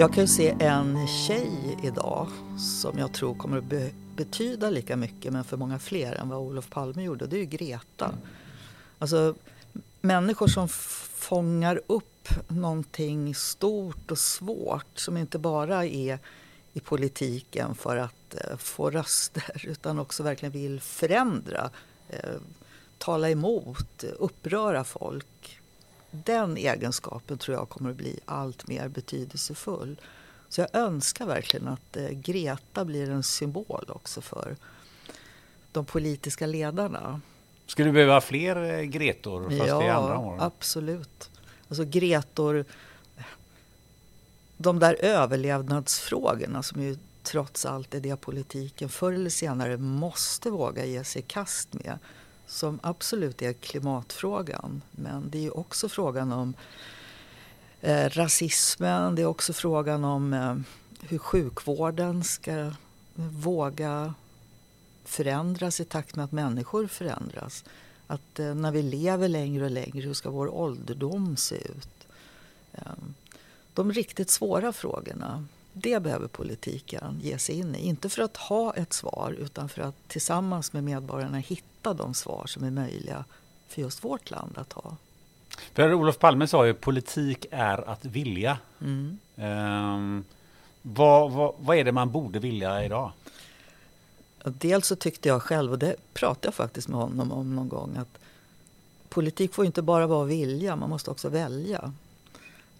Jag kan se en tjej idag som jag tror kommer att be betyda lika mycket men för många fler än vad Olof Palme gjorde. Det är ju Greta. Alltså människor som fångar upp någonting stort och svårt som inte bara är i politiken för att eh, få röster utan också verkligen vill förändra, eh, tala emot, uppröra folk den egenskapen tror jag kommer att bli allt mer betydelsefull. Så jag önskar verkligen att eh, Greta blir en symbol också för de politiska ledarna. Skulle du behöva fler eh, Gretor fast ja, i andra år? absolut. Alltså Gretor, de där överlevnadsfrågorna som ju trots allt är det politiken förr eller senare måste våga ge sig i kast med som absolut är klimatfrågan. Men det är också frågan om eh, rasismen. Det är också frågan om eh, hur sjukvården ska våga förändras i takt med att människor förändras. Att eh, när vi lever längre och längre, hur ska vår ålderdom se ut? Eh, de riktigt svåra frågorna, det behöver politiken ge sig in i. Inte för att ha ett svar utan för att tillsammans med medborgarna hitta de svar som är möjliga för just vårt land att ha. För Olof Palme sa ju politik är att vilja. Mm. Um, vad, vad, vad är det man borde vilja idag? Dels så tyckte jag själv, och det pratade jag faktiskt med honom om någon gång, att politik får inte bara vara vilja, man måste också välja.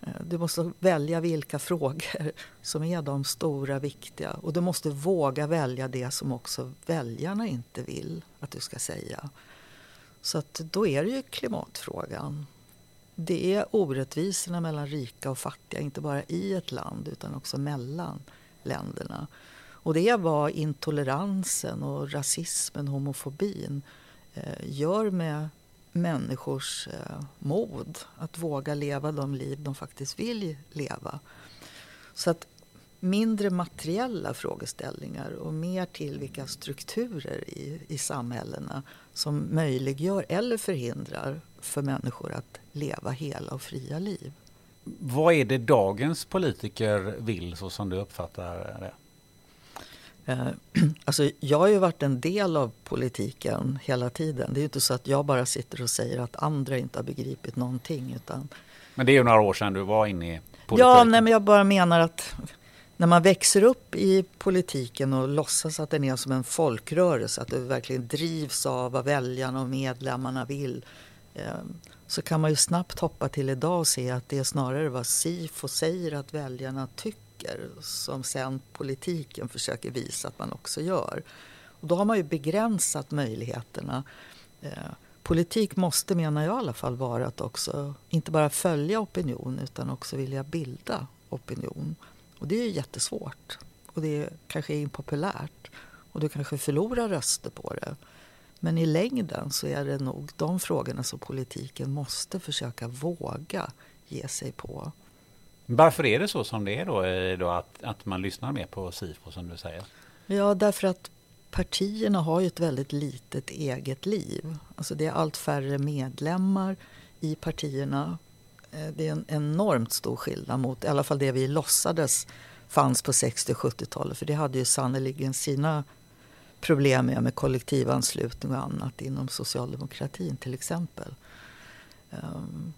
Eh, du måste välja vilka frågor som är de stora, viktiga. Och du måste våga välja det som också väljarna inte vill att du ska säga. Så att då är det ju klimatfrågan. Det är orättvisorna mellan rika och fattiga, inte bara i ett land utan också mellan länderna. Och det är vad intoleransen och rasismen, homofobin eh, gör med människors eh, mod att våga leva de liv de faktiskt vill leva. Så att mindre materiella frågeställningar och mer till vilka strukturer i, i samhällena som möjliggör eller förhindrar för människor att leva hela och fria liv. Vad är det dagens politiker vill så som du uppfattar det? Eh, alltså, jag har ju varit en del av politiken hela tiden. Det är ju inte så att jag bara sitter och säger att andra inte har begripit någonting. Utan... Men det är ju några år sedan du var inne i politiken. Ja, nej, men jag bara menar att när man växer upp i politiken och låtsas att den är som en folkrörelse, att det verkligen drivs av vad väljarna och medlemmarna vill, eh, så kan man ju snabbt hoppa till idag och se att det är snarare vad SIFO säger att väljarna tycker tänker som sen politiken försöker visa att man också gör. Och då har man ju begränsat möjligheterna. Eh, politik måste, menar jag i alla fall, vara att också inte bara följa opinion utan också vilja bilda opinion. Och det är ju jättesvårt och det kanske är impopulärt och du kanske förlorar röster på det. Men i längden så är det nog de frågorna som politiken måste försöka våga ge sig på. Varför är det så som det är då, eh, då att, att man lyssnar mer på SIFO som du säger? Ja, därför att partierna har ju ett väldigt litet eget liv. Alltså det är allt färre medlemmar i partierna. Eh, det är en enormt stor skillnad mot i alla fall det vi låtsades fanns på 60 och 70-talet. För det hade ju sannerligen sina problem med, med kollektivanslutning och annat inom socialdemokratin till exempel. Um,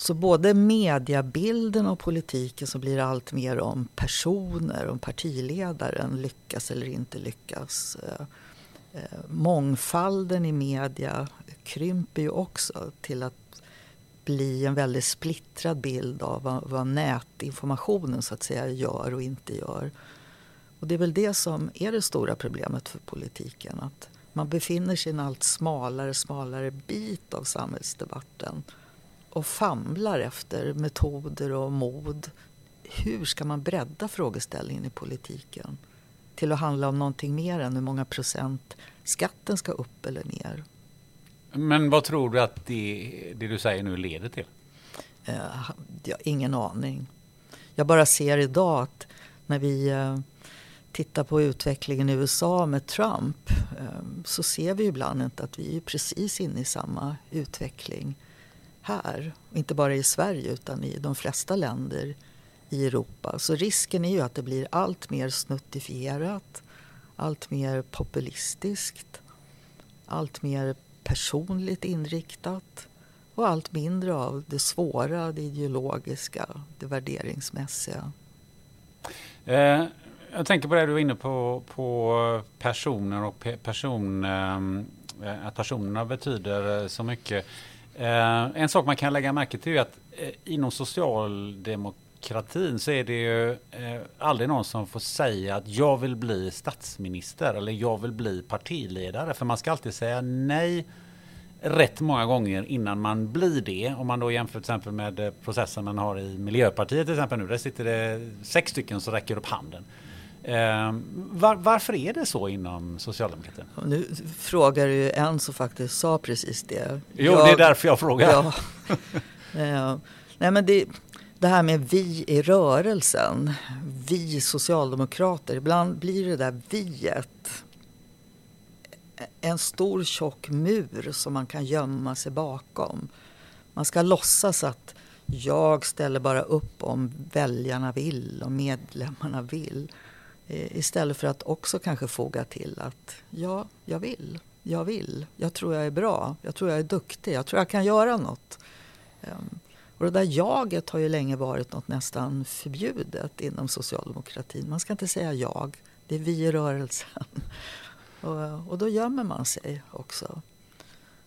så både mediebilden och politiken så blir det allt mer om personer, om partiledaren lyckas eller inte lyckas. Eh, eh, mångfalden i media krymper ju också till att bli en väldigt splittrad bild av vad, vad nätinformationen så att säga gör och inte gör. Och det är väl det som är det stora problemet för politiken. Att man befinner sig i en allt smalare, smalare bit av samhällsdebatten och famlar efter metoder och mod. Hur ska man bredda frågeställningen i politiken till att handla om någonting mer än hur många procent skatten ska upp eller ner? Men vad tror du att det, det du säger nu leder till? Uh, jag har ingen aning. Jag bara ser idag att när vi uh, tittar på utvecklingen i USA med Trump uh, så ser vi ibland inte att vi är precis inne i samma utveckling här. Inte bara i Sverige utan i de flesta länder i Europa. Så risken är ju att det blir allt mer snuttifierat, allt mer populistiskt, allt mer personligt inriktat och allt mindre av det svåra, det ideologiska, det värderingsmässiga. Eh, jag tänker på det du var inne på, på personer och person, eh, att personerna betyder så mycket. Eh, en sak man kan lägga märke till är att eh, inom socialdemokratin så är det ju eh, aldrig någon som får säga att jag vill bli statsminister eller jag vill bli partiledare. För man ska alltid säga nej rätt många gånger innan man blir det. Om man då jämför till exempel med eh, processen man har i Miljöpartiet till exempel nu. Där sitter det sex stycken som räcker upp handen. Eh, var, varför är det så inom socialdemokratin? Nu frågar du en som faktiskt sa precis det. Jo, jag, det är därför jag frågar. Ja, nej, men det, det här med vi i rörelsen, vi socialdemokrater. Ibland blir det där viet en stor tjock mur som man kan gömma sig bakom. Man ska låtsas att jag ställer bara upp om väljarna vill och medlemmarna vill. Eh, istället för att också kanske foga till att ja, jag vill, jag vill, jag tror jag är bra, jag tror jag är duktig, jag tror jag kan göra något. Ehm, och det där jaget har ju länge varit något nästan förbjudet inom socialdemokratin. Man ska inte säga jag, det är vi i rörelsen. Och, och då gömmer man sig också.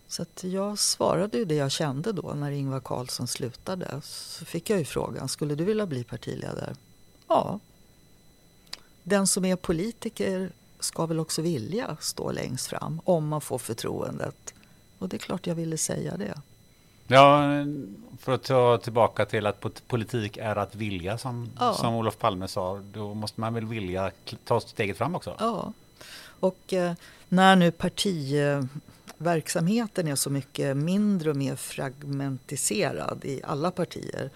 Så att jag svarade ju det jag kände då när Ingvar Carlsson slutade. Så fick jag ju frågan, skulle du vilja bli partiledare? Ja, den som är politiker ska väl också vilja stå längst fram om man får förtroendet. Och det är klart jag ville säga det. Ja, för att ta tillbaka till att politik är att vilja som, ja. som Olof Palme sa. Då måste man väl vilja ta steget fram också? Ja, och eh, när nu partiverksamheten är så mycket mindre och mer fragmentiserad i alla partier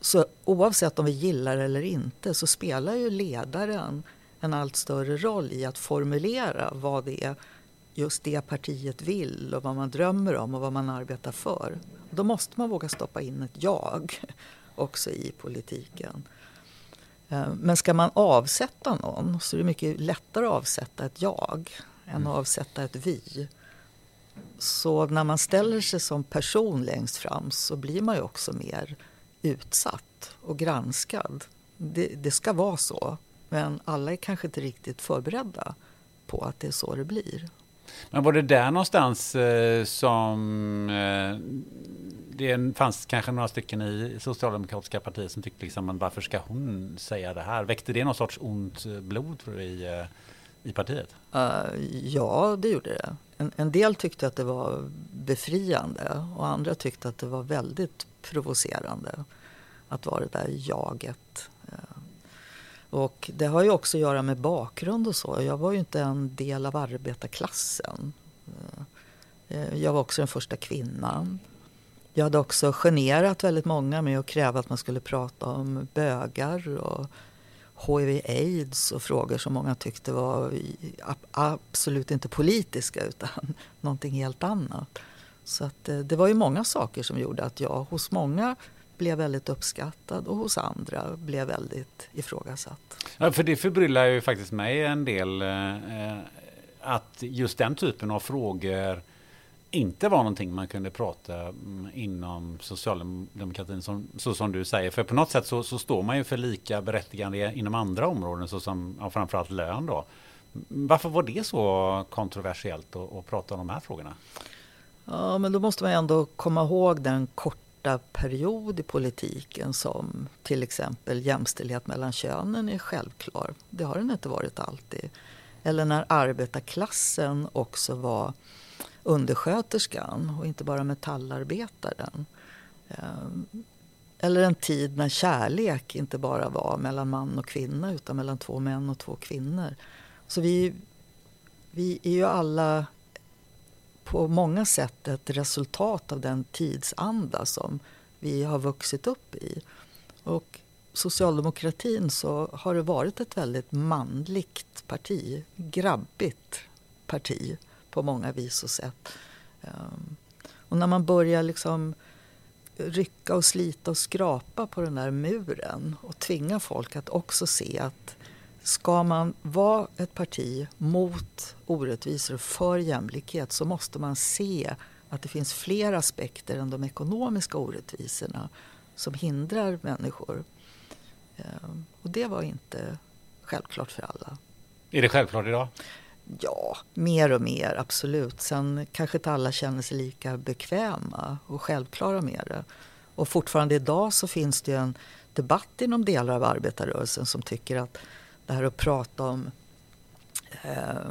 så oavsett om vi gillar det eller inte så spelar ju ledaren en allt större roll i att formulera vad det är just det partiet vill och vad man drömmer om och vad man arbetar för. Då måste man våga stoppa in ett jag också i politiken. Eh, men ska man avsätta någon så är det mycket lättare att avsätta ett jag än att mm. avsätta ett vi. Så när man ställer sig som person längst fram så blir man ju också mer utsatt och granskad. Det, det, ska vara så, men alla är kanske inte riktigt förberedda på att det är så det blir. Men var det där någonstans eh, som eh, det fanns kanske några stycken i socialdemokratiska partiet som tyckte liksom, men varför ska hon säga det här? Väckte det någon sorts ont blod tror du, i, eh, i partiet? Uh, ja, det gjorde det. En, en, del tyckte att det var befriande och andra tyckte att det var väldigt provocerande att vara det där jaget. Eh, och det har ju också att göra med bakgrund och så. Jag var ju inte en del av arbetarklassen. Eh, eh, jag var också den första kvinnan. Jag hade också generat väldigt många med att kräva att man skulle prata om bögar och hiv-aids och frågor som många tyckte var absolut inte politiska utan någonting helt annat. Så att eh, det var ju många saker som gjorde att jag hos många blev väldigt uppskattad och hos andra blev väldigt ifrågasatt. Ja, för det förbryllar ju faktiskt mig en del eh, eh att just den typen av frågor inte var någonting man kunde prata mm, inom socialdemokratin som, så som du säger. För på något sätt så, så står man ju för lika berättigande inom andra områden såsom ja, framförallt lön då. Varför var det så kontroversiellt att, att prata om de här frågorna? Ja, men då måste man ändå komma ihåg den korta period i politiken som till exempel jämställdhet mellan könen är självklar. Det har den inte varit alltid. Eller när arbetarklassen också var undersköterskan och inte bara metallarbetaren. Eh, eller en tid när kärlek inte bara var mellan man och kvinna utan mellan två män och två kvinnor. Så vi, vi är ju alla på många sätt ett resultat av den tidsanda som vi har vuxit upp i. Och socialdemokratin så har det varit ett väldigt manligt parti, grabbigt parti på många vis och sätt. Ehm, och när man börjar liksom rycka och slita och skrapa på den där muren och tvinga folk att också se att ska man vara ett parti mot orättvisor och för jämlikhet så måste man se att det finns fler aspekter än de ekonomiska orättvisorna som hindrar människor. Ehm, och det var inte självklart för alla. Är det självklart idag? Ja, mer och mer, absolut. Sen kanske inte alla känner sig lika bekväma och självklara med det. Och fortfarande idag så finns det en debatt inom delar av arbetarrörelsen som tycker att det här att prata om eh,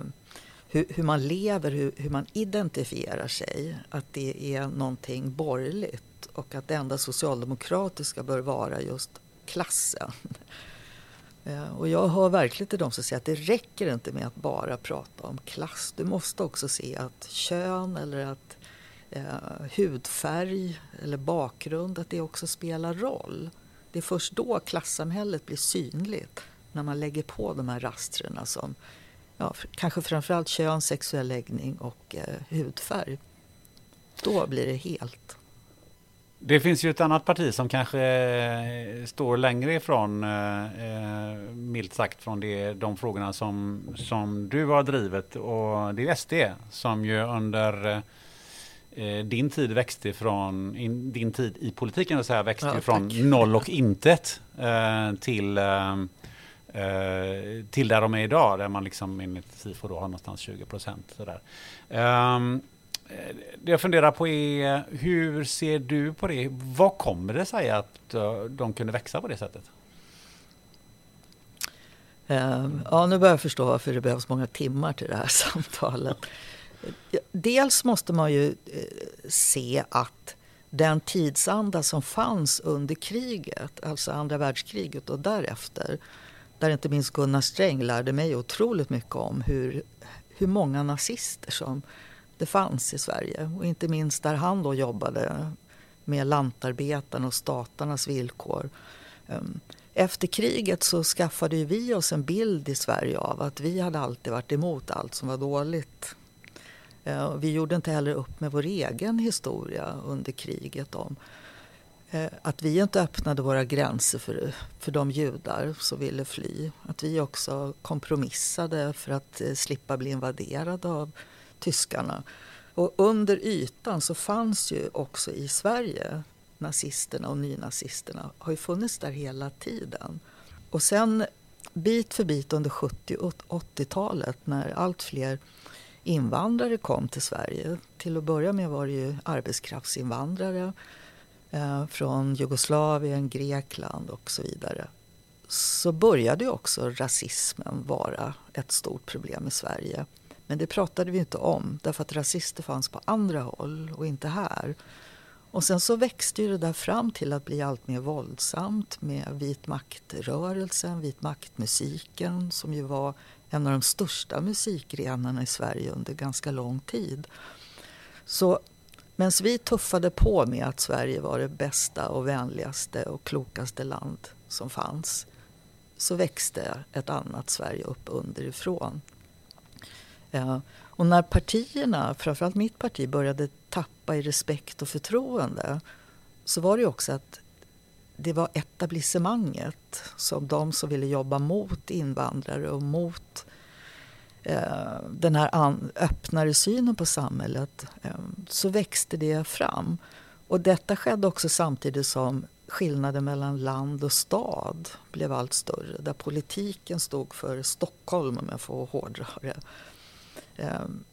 hur, hur, man lever, hur, hur, man identifierar sig, att det är någonting borgerligt och att det enda socialdemokratiska bör vara just klassen. Eh, och jag hör verkligen till de som säger att det räcker inte med att bara prata om klass. Du måste också se att kön eller att eh, hudfärg eller bakgrund, att det också spelar roll. Det är först då klassamhället blir synligt, när man lägger på de här rastrerna som ja, kanske framförallt kön, sexuell läggning och eh, hudfärg. Då blir det helt. Det finns ju ett annat parti som kanske eh, står längre ifrån, eh, eh, milt sagt, från det, de frågorna som, som du har drivit. Och det är SD som ju under eh, din tid växte från, in, din tid i politiken så här, växte ja, från noll och intet eh, till, eh, till där de är idag, där man liksom enligt SIFO då har någonstans 20 procent. Sådär. Um, Eh, det jag funderar på är, hur ser du på det? Vad kommer det sig att eh, de kunde växa på det sättet? Ehm, ja, nu börjar jag förstå varför det behövs många timmar till det här samtalet. Dels måste man ju eh, se att den tidsanda som fanns under kriget, alltså andra världskriget och därefter, där inte minst Gunnar Sträng lärde mig otroligt mycket om hur, hur många nazister som det fanns i Sverige. Och inte minst där han då jobbade med lantarbetarna och statarnas villkor. Ehm, efter kriget så skaffade vi oss en bild i Sverige av att vi hade alltid varit emot allt som var dåligt. Ehm, vi gjorde inte heller upp med vår egen historia under kriget om eh, att vi inte öppnade våra gränser för, för de judar som ville fly. Att vi också kompromissade för att eh, slippa bli invaderade av tyskarna. Och under ytan så fanns ju också i Sverige nazisterna och nynazisterna har ju funnits där hela tiden. Och sen bit för bit under 70 och 80-talet när allt fler invandrare kom till Sverige. Till att börja med var det ju arbetskraftsinvandrare eh, från Jugoslavien, Grekland och så vidare. Så började ju också rasismen vara ett stort problem i Sverige. Men det pratade vi inte om därför att rasister fanns på andra håll och inte här. Och sen så växte ju det där fram till att bli allt mer våldsamt med vit maktrörelsen, vit maktmusiken som ju var en av de största musikgrenarna i Sverige under ganska lång tid. Så medan vi tuffade på med att Sverige var det bästa och vänligaste och klokaste land som fanns så växte ett annat Sverige upp underifrån. Eh, och när partierna, framförallt mitt parti, började tappa i respekt och förtroende så var det också att det var etablissemanget, som de som ville jobba mot invandrare och mot eh, den här an, öppnare synen på samhället, eh, så växte det fram. Och detta skedde också samtidigt som skillnaden mellan land och stad blev allt större. Där politiken stod för Stockholm, om jag får hårdra det. Ehm,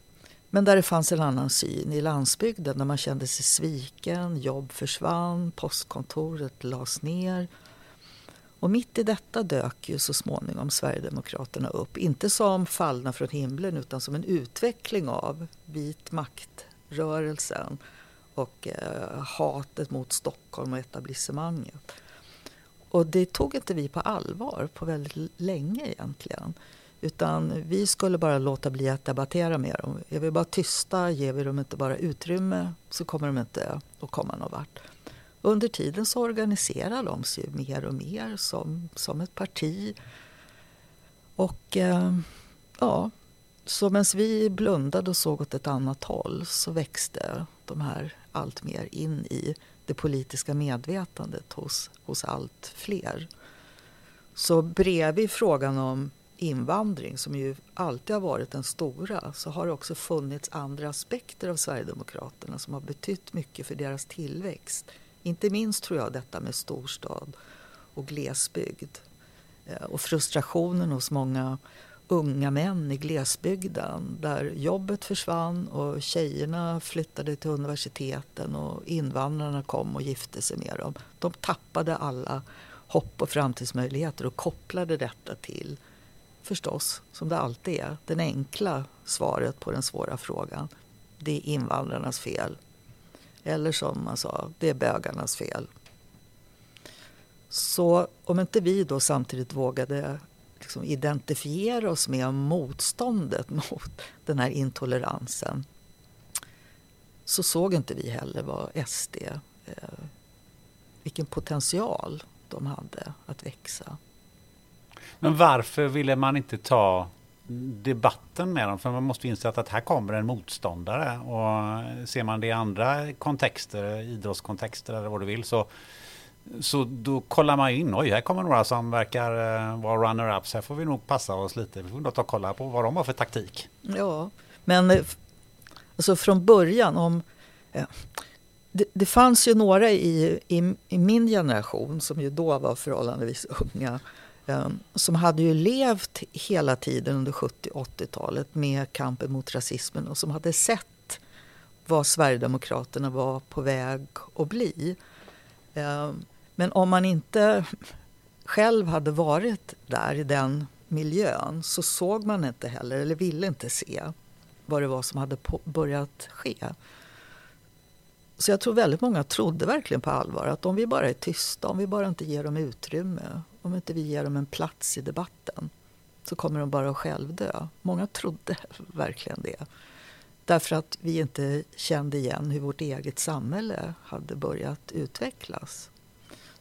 men där det fanns en annan syn i landsbygden där man kände sig sviken, jobb försvann, postkontoret lades ner. Och mitt i detta dök ju så småningom Sverigedemokraterna upp. Inte som fallna från himlen utan som en utveckling av vit maktrörelsen och eh, hatet mot Stockholm och etablissemanget. Och det tog inte vi på allvar på väldigt länge egentligen. Utan vi skulle bara låta bli att debattera med dem. Är vi bara tysta, ger vi dem inte bara utrymme så kommer de inte att komma någon vart. Under tiden så organiserar de sig mer och mer som, som ett parti. Och eh, ja, så medan vi blundade och såg åt ett annat håll så växte de här allt mer in i det politiska medvetandet hos, hos allt fler. Så bredvid frågan om invandring som ju alltid har varit den stora så har det också funnits andra aspekter av Sverigedemokraterna som har betytt mycket för deras tillväxt. Inte minst tror jag detta med storstad och glesbygd eh, och frustrationen hos många unga män i glesbygden där jobbet försvann och tjejerna flyttade till universiteten och invandrarna kom och gifte sig med dem. De tappade alla hopp och framtidsmöjligheter och kopplade detta till förstås, som det alltid är, det enkla svaret på den svåra frågan. Det är invandrarnas fel. Eller som man sa, det är bögarnas fel. Så om inte vi då samtidigt vågade liksom identifiera oss med motståndet mot den här intoleransen så såg inte vi heller vad SD, eh, vilken potential de hade att växa. Men varför ville man inte ta debatten med dem? För man måste inse att här kommer en motståndare och ser man det i andra kontexter, idrottskontexter eller vad du vill, så så då kollar man in, oj här kommer några som verkar eh, vara runner-ups, här får vi nog passa oss lite. Vi får nog ta och kolla på vad de har för taktik. Ja, men eh, alltså från början om... Eh, det, det, fanns ju några i, i, i, min generation som ju då var förhållandevis unga Ehm, som hade ju levt hela tiden under 70 80-talet med kampen mot rasismen och som hade sett vad Sverigedemokraterna var på väg att bli. Ehm, men om man inte själv hade varit där i den miljön så såg man inte heller, eller ville inte se, vad det var som hade börjat ske. Så jag tror väldigt många trodde verkligen på allvar att om vi bara är tysta, om vi bara inte ger dem utrymme, om inte vi ger dem en plats i debatten så kommer de bara att självdö. Många trodde verkligen det. Därför att vi inte kände igen hur vårt eget samhälle hade börjat utvecklas.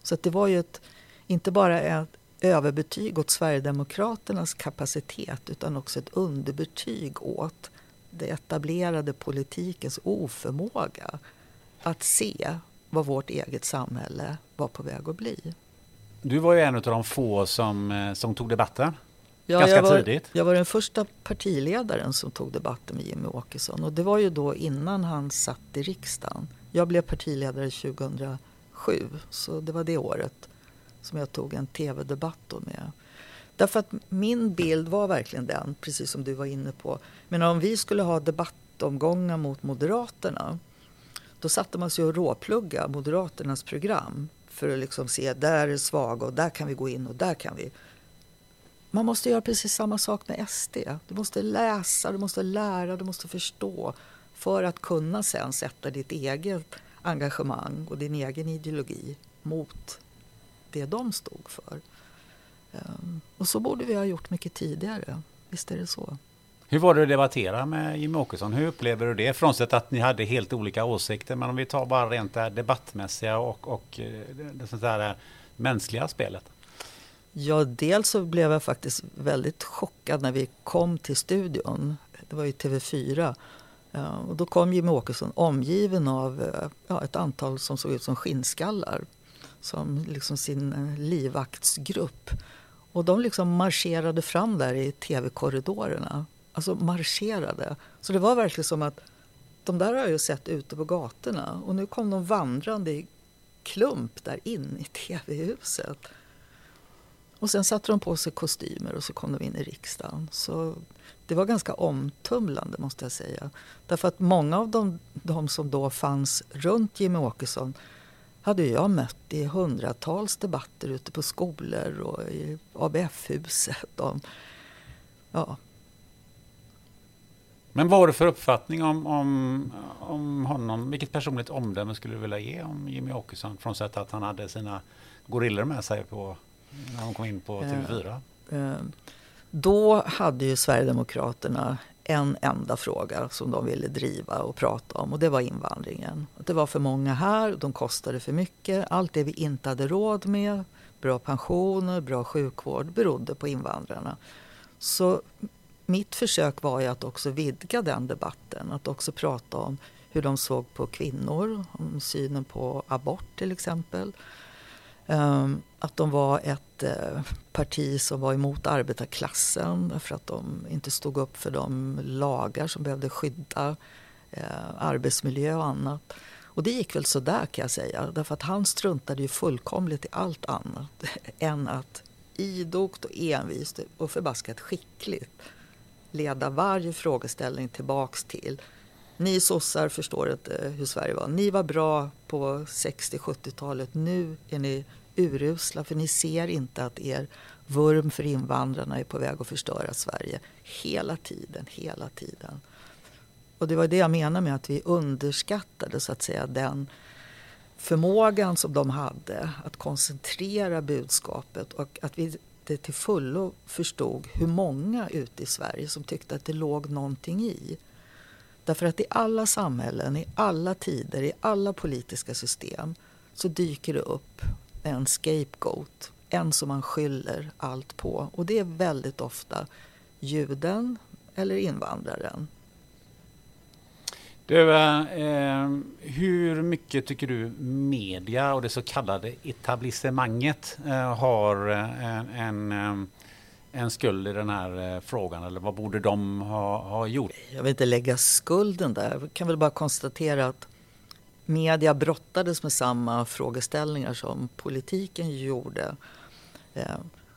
Så det var ju ett, inte bara ett överbetyg åt Sverigedemokraternas kapacitet utan också ett underbetyg åt det etablerade politikens oförmåga att se vad vårt eget samhälle var på väg att bli. Du var ju en av de få som, eh, som tog debatten. Ja, Ganska jag var, tidigt. Jag var den första partiledaren som tog debatten med Jimmy Åkesson. Och det var ju då innan han satt i riksdagen. Jag blev partiledare 2007, så det var det året som jag tog en tv-debatt med, Därför att min bild var verkligen den, precis som du var inne på. Men om vi skulle ha debattomgångar mot Moderaterna då satte man sig och råplugga Moderaternas program för att liksom se där är svaga och där kan vi gå in och där kan vi. Man måste göra precis samma sak med SD. Du måste läsa, du måste lära, du måste förstå för att kunna sen sätta ditt eget engagemang och din egen ideologi mot det de stod för. Ehm, och så borde vi ha gjort mycket tidigare. Visst är det så. Hur var det att debattera med Jimmie Åkesson? Hur upplever du det? Frånsett att ni hade helt olika åsikter. Men om vi tar bara rent det debattmässiga och, och eh, det sånt där mänskliga spelet. Ja, dels så blev jag faktiskt väldigt chockad när vi kom till studion. Det var ju TV4. Eh, och då kom Jimmie Åkesson omgiven av eh, ja, ett antal som såg ut som skinnskallar. Som liksom sin livvaktsgrupp. Och de liksom marscherade fram där i tv-korridorerna alltså marscherade. Så det var verkligen som att de där har jag ju sett ute på gatorna och nu kom de vandrande i klump där in i tv-huset. Och sen satte de på sig kostymer och så kom de in i riksdagen. Så det var ganska omtumlande måste jag säga. Därför att många av de, de som då fanns runt Jimmie Åkesson hade jag mött i hundratals debatter ute på skolor och i ABF-huset. Ja, men vad har du för uppfattning om, om, om honom? Vilket personligt omdöme skulle du vilja ge om Jimmy Åkesson? Frånsett att han hade sina gorillor med sig på, när han kom in på TV4. Eh, eh, då hade ju Sverigedemokraterna en enda fråga som de ville driva och prata om och det var invandringen. Det var för många här, de kostade för mycket. Allt det vi inte hade råd med, bra pensioner, bra sjukvård, berodde på invandrarna. Så mitt försök var ju att också vidga den debatten. Att också prata om hur de såg på kvinnor, om synen på abort till exempel. Ehm, att de var ett eh, parti som var emot arbetarklassen för att de inte stod upp för de lagar som behövde skydda eh, arbetsmiljö och annat. Och det gick väl sådär kan jag säga. Därför att han struntade ju fullkomligt i allt annat än att idogt och envist och förbaskat skickligt leda varje frågeställning tillbaks till ni sossar förstår inte eh, hur Sverige var. Ni var bra på 60-70-talet. Nu är ni urusla för ni ser inte att er vurm för invandrarna är på väg att förstöra Sverige. Hela tiden, hela tiden. Och det var det jag menar med att vi underskattade så att säga den förmågan som de hade att koncentrera budskapet och att vi inte till fullo förstod hur många ute i Sverige som tyckte att det låg någonting i. Därför att i alla samhällen, i alla tider, i alla politiska system så dyker det upp en scapegoat, en som man skyller allt på. Och det är väldigt ofta juden eller invandraren du, eh, eh, hur mycket tycker du media och det så kallade etablissemanget eh, har eh, en, en, en skuld i den här eh, frågan? Eller vad borde de ha, ha gjort? Jag vill inte lägga skulden där. Jag kan väl bara konstatera att media brottades med samma frågeställningar som politiken gjorde.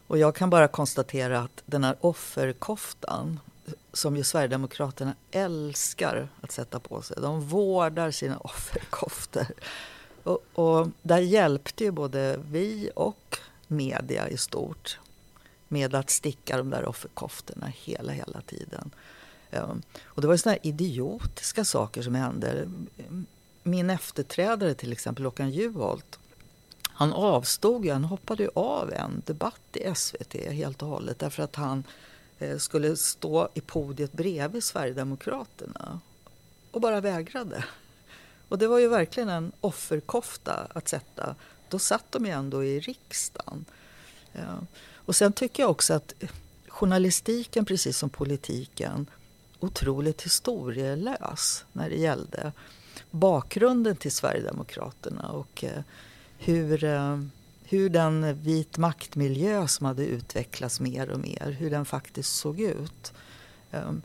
Och jag kan bara konstatera att den här offerkoftan som ju Sverigedemokraterna älskar att sätta på sig. De vårdar sina offerkoftor. Och, och där hjälpte ju både vi och media i stort med att sticka de där offerkoftorna hela, hela tiden. Ehm, och det var ju sådana här idiotiska saker som hände. Min efterträdare till exempel, Håkan Juholt, han avstod ju, han hoppade ju av en debatt i SVT helt och hållet därför att han Eh, Eh, skulle stå i podiet bredvid Sverigedemokraterna och bara vägrade. Och det var ju verkligen en offerkofta att sätta. Då satt de ju ändå i riksdagen. Ja. Och sen tycker jag också att journalistiken, precis som politiken, otroligt historielös när det gällde bakgrunden till Sverigedemokraterna och eh, hur hur den vit maktmiljö som hade utvecklats mer och mer, hur den faktiskt såg ut. Ehm,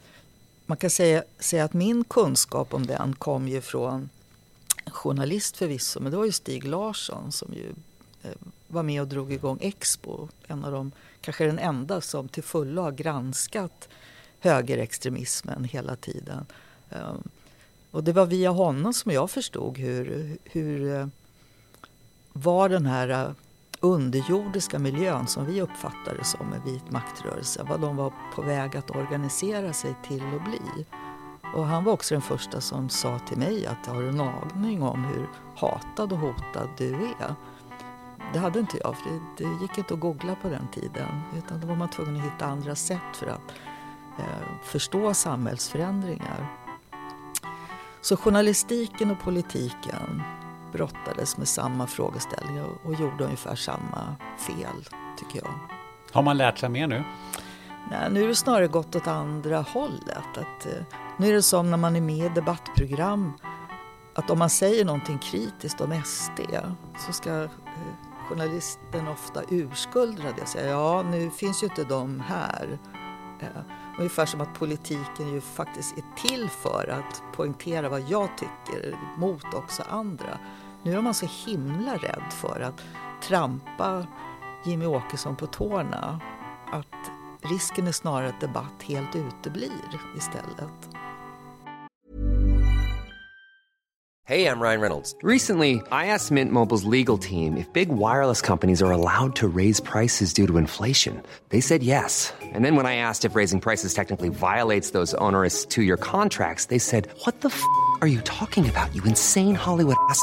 man kan säga, säga att min kunskap om den kom ju från en journalist förvisso, men det var ju Stig Larsson som ju eh, var med och drog igång Expo. En av de, kanske den enda som till fullo har granskat högerextremismen hela tiden. Ehm, och det var via honom som jag förstod hur, hur eh, var den här eh, underjordiska miljön som vi uppfattade som en vit maktrörelse, vad de var på väg att organisera sig till att bli. Och han var också den första som sa till mig att har du en aning om hur hatad och hotad du är? Det hade inte jag, för det, det gick inte att googla på den tiden. Utan då var man tvungen att hitta andra sätt för att eh, förstå samhällsförändringar. Så journalistiken och politiken brottades med samma frågeställningar och gjorde ungefär samma fel, tycker jag. Har man lärt sig mer nu? Nej, nu är det snarare gått åt andra hållet. Att, eh, nu är det som när man är med i debattprogram att om man säger någonting kritiskt om SD så ska eh, journalisten ofta urskuldra det och säga ja, nu finns ju inte de här. Eh, ungefär som att politiken ju faktiskt är till för att poängtera vad jag tycker mot också andra. Nu är man så himla rädd för att trampa Jimmy Åkesson på tårna att risken är snarare att debatt helt uteblir istället. Hey, I'm Ryan Reynolds. Recently, I asked Mint Mobile's legal team if big wireless companies are allowed to raise prices due to inflation. They said yes. And then when I asked if raising prices technically violates those onerous two-year contracts, they said, "What the f*** are you talking about? You insane Hollywood ass."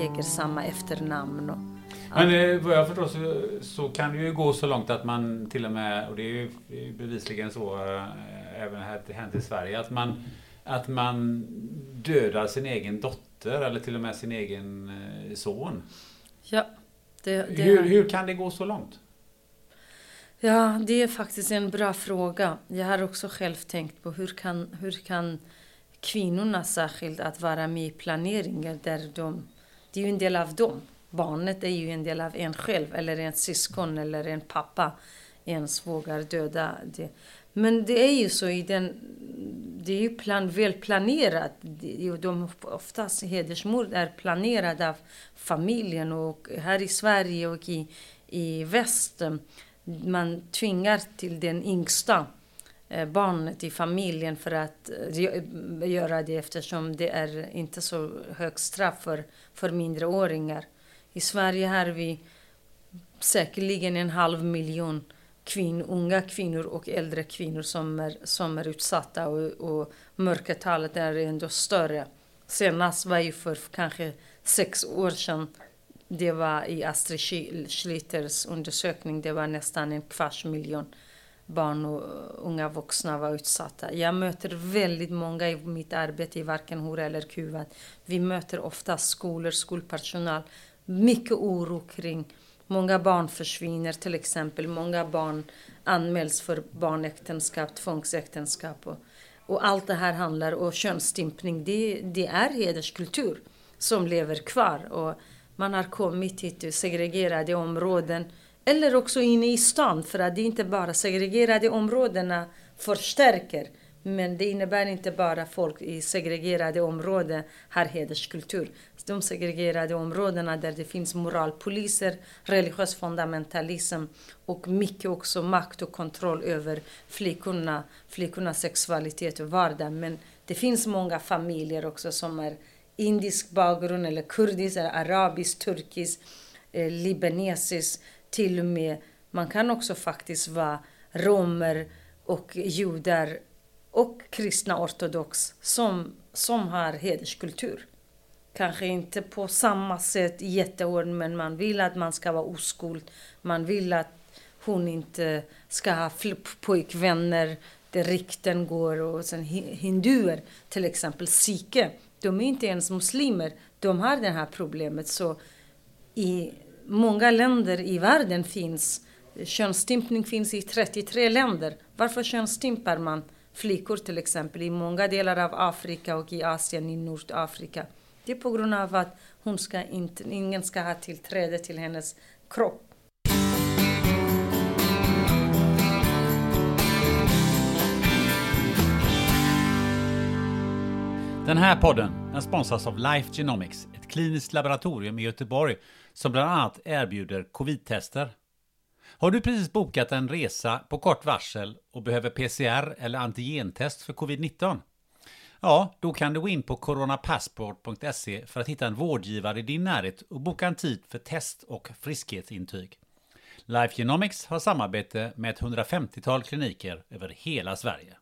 äger samma efternamn. Och, Men eh, vad jag förstår så, så kan det ju gå så långt att man till och med, och det är ju bevisligen så eh, även här hänt i Sverige, att man, att man dödar sin egen dotter eller till och med sin egen eh, son. ja, det, det Hur, hur kan det gå så långt? Ja, det är faktiskt en bra fråga. Jag har också själv tänkt på hur kan, hur kan kvinnorna särskilt att vara med i planeringen där de, det är ju en del av dem. Barnet är ju en del av en själv eller en syskon eller en pappa ens vågar döda det. Men det är ju så i den, det är ju plan, välplanerat. De, oftast hedersmord är planerade av familjen och här i Sverige och i, i väst man tvingar till den yngsta eh, barnet i familjen för att eh, göra det eftersom det är inte så högt straff för, för minderåringar. I Sverige har vi säkerligen en halv miljon kvin, unga kvinnor och äldre kvinnor som är, som är utsatta och, och mörkertalet är ändå större. Senast var ju för kanske sex år sedan det var i Astrid Schlitters Schlyters undersökning, det var nästan en kvarts miljon barn och unga vuxna var utsatta. Jag möter väldigt många i mitt arbete i varken hora eller kuvad. Vi möter ofta skolor, skolpersonal. Mycket oro kring Många barn försvinner till exempel. Många barn anmäls för barnäktenskap, tvångsäktenskap. Och, Och allt det här handlar om könsstympning. Det, det är hederskultur som lever kvar. Och man har kommit till segregerade områden. Eller också inne i stan, för att det är inte bara segregerade områdena förstärker men det innebär inte bara folk i segregerade områden har hederskultur. De segregerade områdena där det finns moralpoliser, religiös fundamentalism och mycket också makt och kontroll över flickorna, flickornas sexualitet och vardag. Men det finns många familjer också som är indisk bakgrund eller kurdisk, eller arabisk, turkisk, eh, libanesisk. Till och med, man kan också faktiskt vara romer och judar och kristna ortodox som, som har hederskultur. Kanske inte på samma sätt jättehård, men man vill att man ska vara oskuld. Man vill att hon inte ska ha pojkvänner där rykten går. Och sen hinduer, till exempel sikher, de är inte ens muslimer. De har det här problemet. Så i många länder i världen finns könsstympning finns i 33 länder. Varför könsstympar man? flickor till exempel i många delar av Afrika och i Asien, i Nordafrika. Det är på grund av att hon ska inte, ingen ska ha tillträde till hennes kropp. Den här podden den sponsras av Life Genomics, ett kliniskt laboratorium i Göteborg som bland annat erbjuder covid-tester har du precis bokat en resa på kort varsel och behöver PCR eller antigentest för covid-19? Ja, då kan du gå in på coronapassport.se för att hitta en vårdgivare i din närhet och boka en tid för test och friskhetsintyg. Life Genomics har samarbete med ett 150-tal kliniker över hela Sverige.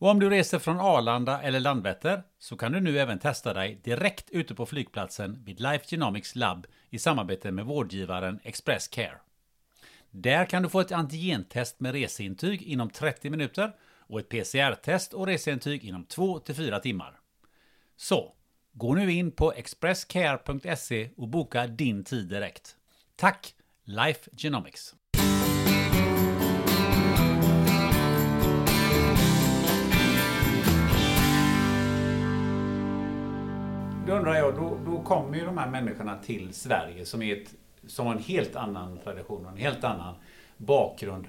Och om du reser från Arlanda eller Landvetter så kan du nu även testa dig direkt ute på flygplatsen vid Life Genomics labb i samarbete med vårdgivaren Express Care. Där kan du få ett antigentest med reseintyg inom 30 minuter och ett PCR-test och reseintyg inom 2-4 timmar. Så, gå nu in på expresscare.se och boka din tid direkt. Tack, Life Genomics! Då undrar jag, då, då kommer ju de här människorna till Sverige som är ett som har en helt annan tradition och en helt annan bakgrund.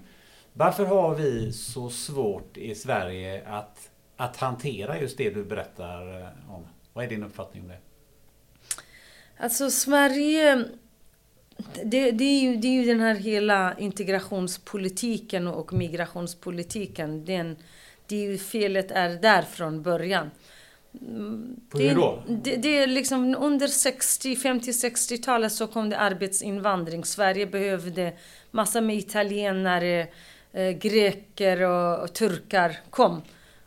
Varför har vi så svårt i Sverige att, att hantera just det du berättar eh, om? Vad är din uppfattning om det? Alltså Sverige, det, det, är ju, det är ju den här hela integrationspolitiken och migrationspolitiken. Den, det är ju felet är där från början. På hur då? Det, det, är liksom under 60, 50, 60-talet så kom det arbetsinvandring. Sverige behövde massa med italienare, eh, greker och, och, turkar kom.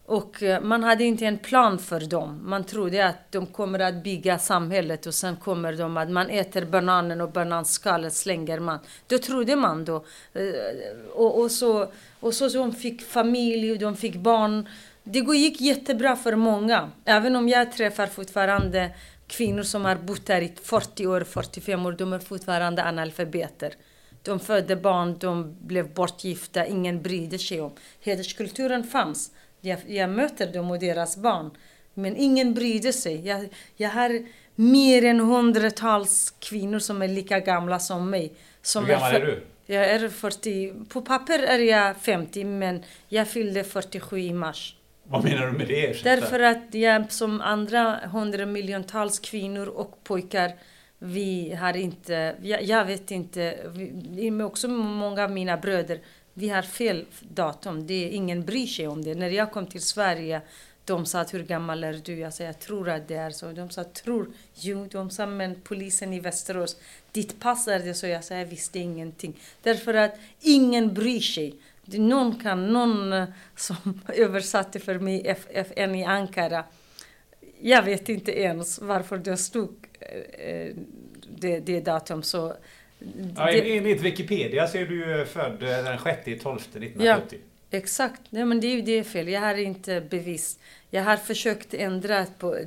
Och eh, man hade inte en plan för dem. Man trodde att de kommer att bygga samhället och sen kommer de att man äter bananen och bananskalet slänger man. Då trodde man då. Eh, och, och, så, och så de fick familj och de fick barn. Det gick jättebra för många. Även om jag träffar fortfarande kvinnor som har bott här i 40 år, 45 år. De är fortfarande analfabeter. De födde barn, de blev bortgifta, ingen brydde sig om. Hederskulturen fanns. Jag, jag möter dem och deras barn. Men ingen brydde sig. Jag, jag har mer än hundratals kvinnor som är lika gamla som mig. Som Hur gammal är, är du? Jag är 40. På papper är jag 50 men jag fyllde 47 i mars. Vad menar du med det? Ursäkta? Därför att jag som andra hundramiljontals kvinnor och pojkar vi har inte, jag, jag vet inte, vi, också många av mina bröder, vi har fel datum. Det ingen bryr sig om det. När jag kom till Sverige, de sa att hur gammal är du? Jag sa jag tror att det är så. De sa tror? Jo, de sa men polisen i Västerås, ditt pass är det så. Jag sa jag visste ingenting. Därför att ingen bryr sig. Någon kan, någon eh, som översatte för mig FN i Ankara. Jag vet inte ens varför det stod eh, det, det datum. Så ja, det, enligt Wikipedia så är du född den 6 12 1970. Ja, Exakt, Nej, men det är ju det fel. Jag har inte bevis. Jag har försökt ändra på,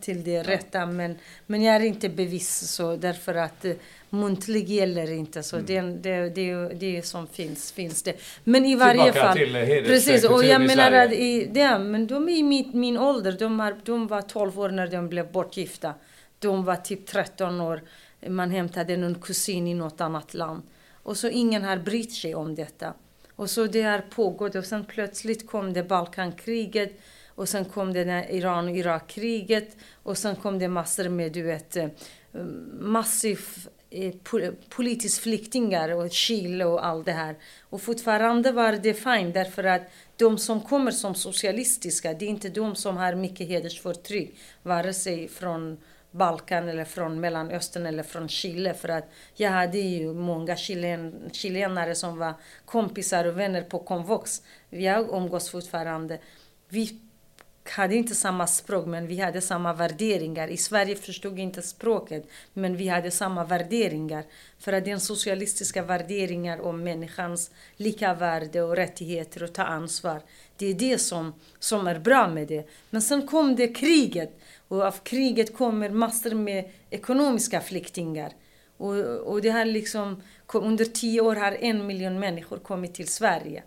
till det rätta men, men jag har inte bevis så därför att eh, muntlig gäller inte. Så mm. det, det, det, det som finns, finns det. Men i varje Tillbaka fall... till precis, och jag menar att i, det, men de är i min, min ålder. De, har, de var 12 år när de blev bortgifta. De var typ 13 år. Man hämtade någon kusin i något annat land. Och så ingen har brytt sig om detta. Och så det har pågått och sen plötsligt kom det Balkankriget och sen kom det Iran och Irakkriget och sen kom det massor med du vet eh, massiv Eh, politiska flyktingar och Chile och allt det här. Och fortfarande var det fint därför att de som kommer som socialistiska, det är inte de som har mycket hedersförtryck, vare sig från Balkan eller från Mellanöstern eller från Chile. För att jag hade ju många chilen, chilenare som var kompisar och vänner på Komvux. Jag umgås fortfarande. Vi hade inte samma språk men vi hade samma värderingar. I Sverige förstod inte språket men vi hade samma värderingar. För att den socialistiska värderingar om människans lika värde och rättigheter och ta ansvar. Det är det som, som är bra med det. Men sen kom det kriget och av kriget kommer massor med ekonomiska flyktingar. Och, och det har liksom, under tio år har en miljon människor kommit till Sverige.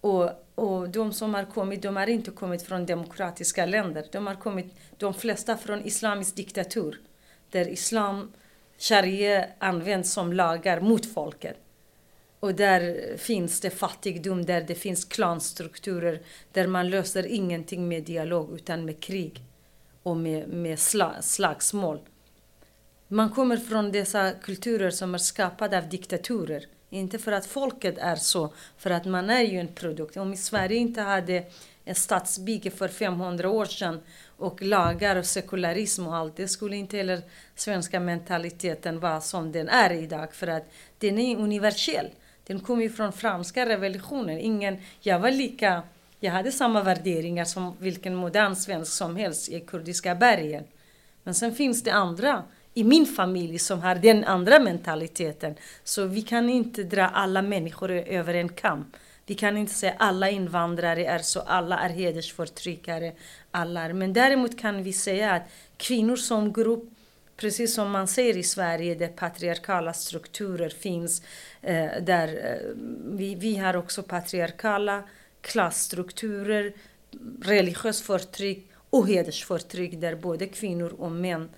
Och, och de som har kommit, de har inte kommit från demokratiska länder. De har kommit, de flesta från islamisk diktatur. Där islam, sharia används som lagar mot folket. Och där finns det fattigdom, där det finns klanstrukturer, där man löser ingenting med dialog utan med krig och med, med slagsmål. Man kommer från dessa kulturer som är skapade av diktaturer. Inte för att folket är så, för att man är ju en produkt. Om Sverige inte hade en statsbygge för 500 år sedan och lagar och sekularism och allt, det skulle inte heller svenska mentaliteten vara som den är idag. För att den är universell. Den kommer ju från franska revolutionen. Ingen, jag var lika jag hade samma värderingar som vilken modern svensk som helst i kurdiska bergen. Men sen finns det andra i min familj som har den andra mentaliteten. Så vi kan inte dra alla människor över en kam. Vi kan inte säga alla invandrare är så, alla är hedersförtryckare. Alla är. Men däremot kan vi säga att kvinnor som grupp, precis som man säger i Sverige där patriarkala strukturer finns, eh, där eh, vi, vi har också patriarkala klassstrukturer, religiöst förtryck och hedersförtryck där både kvinnor och män eh,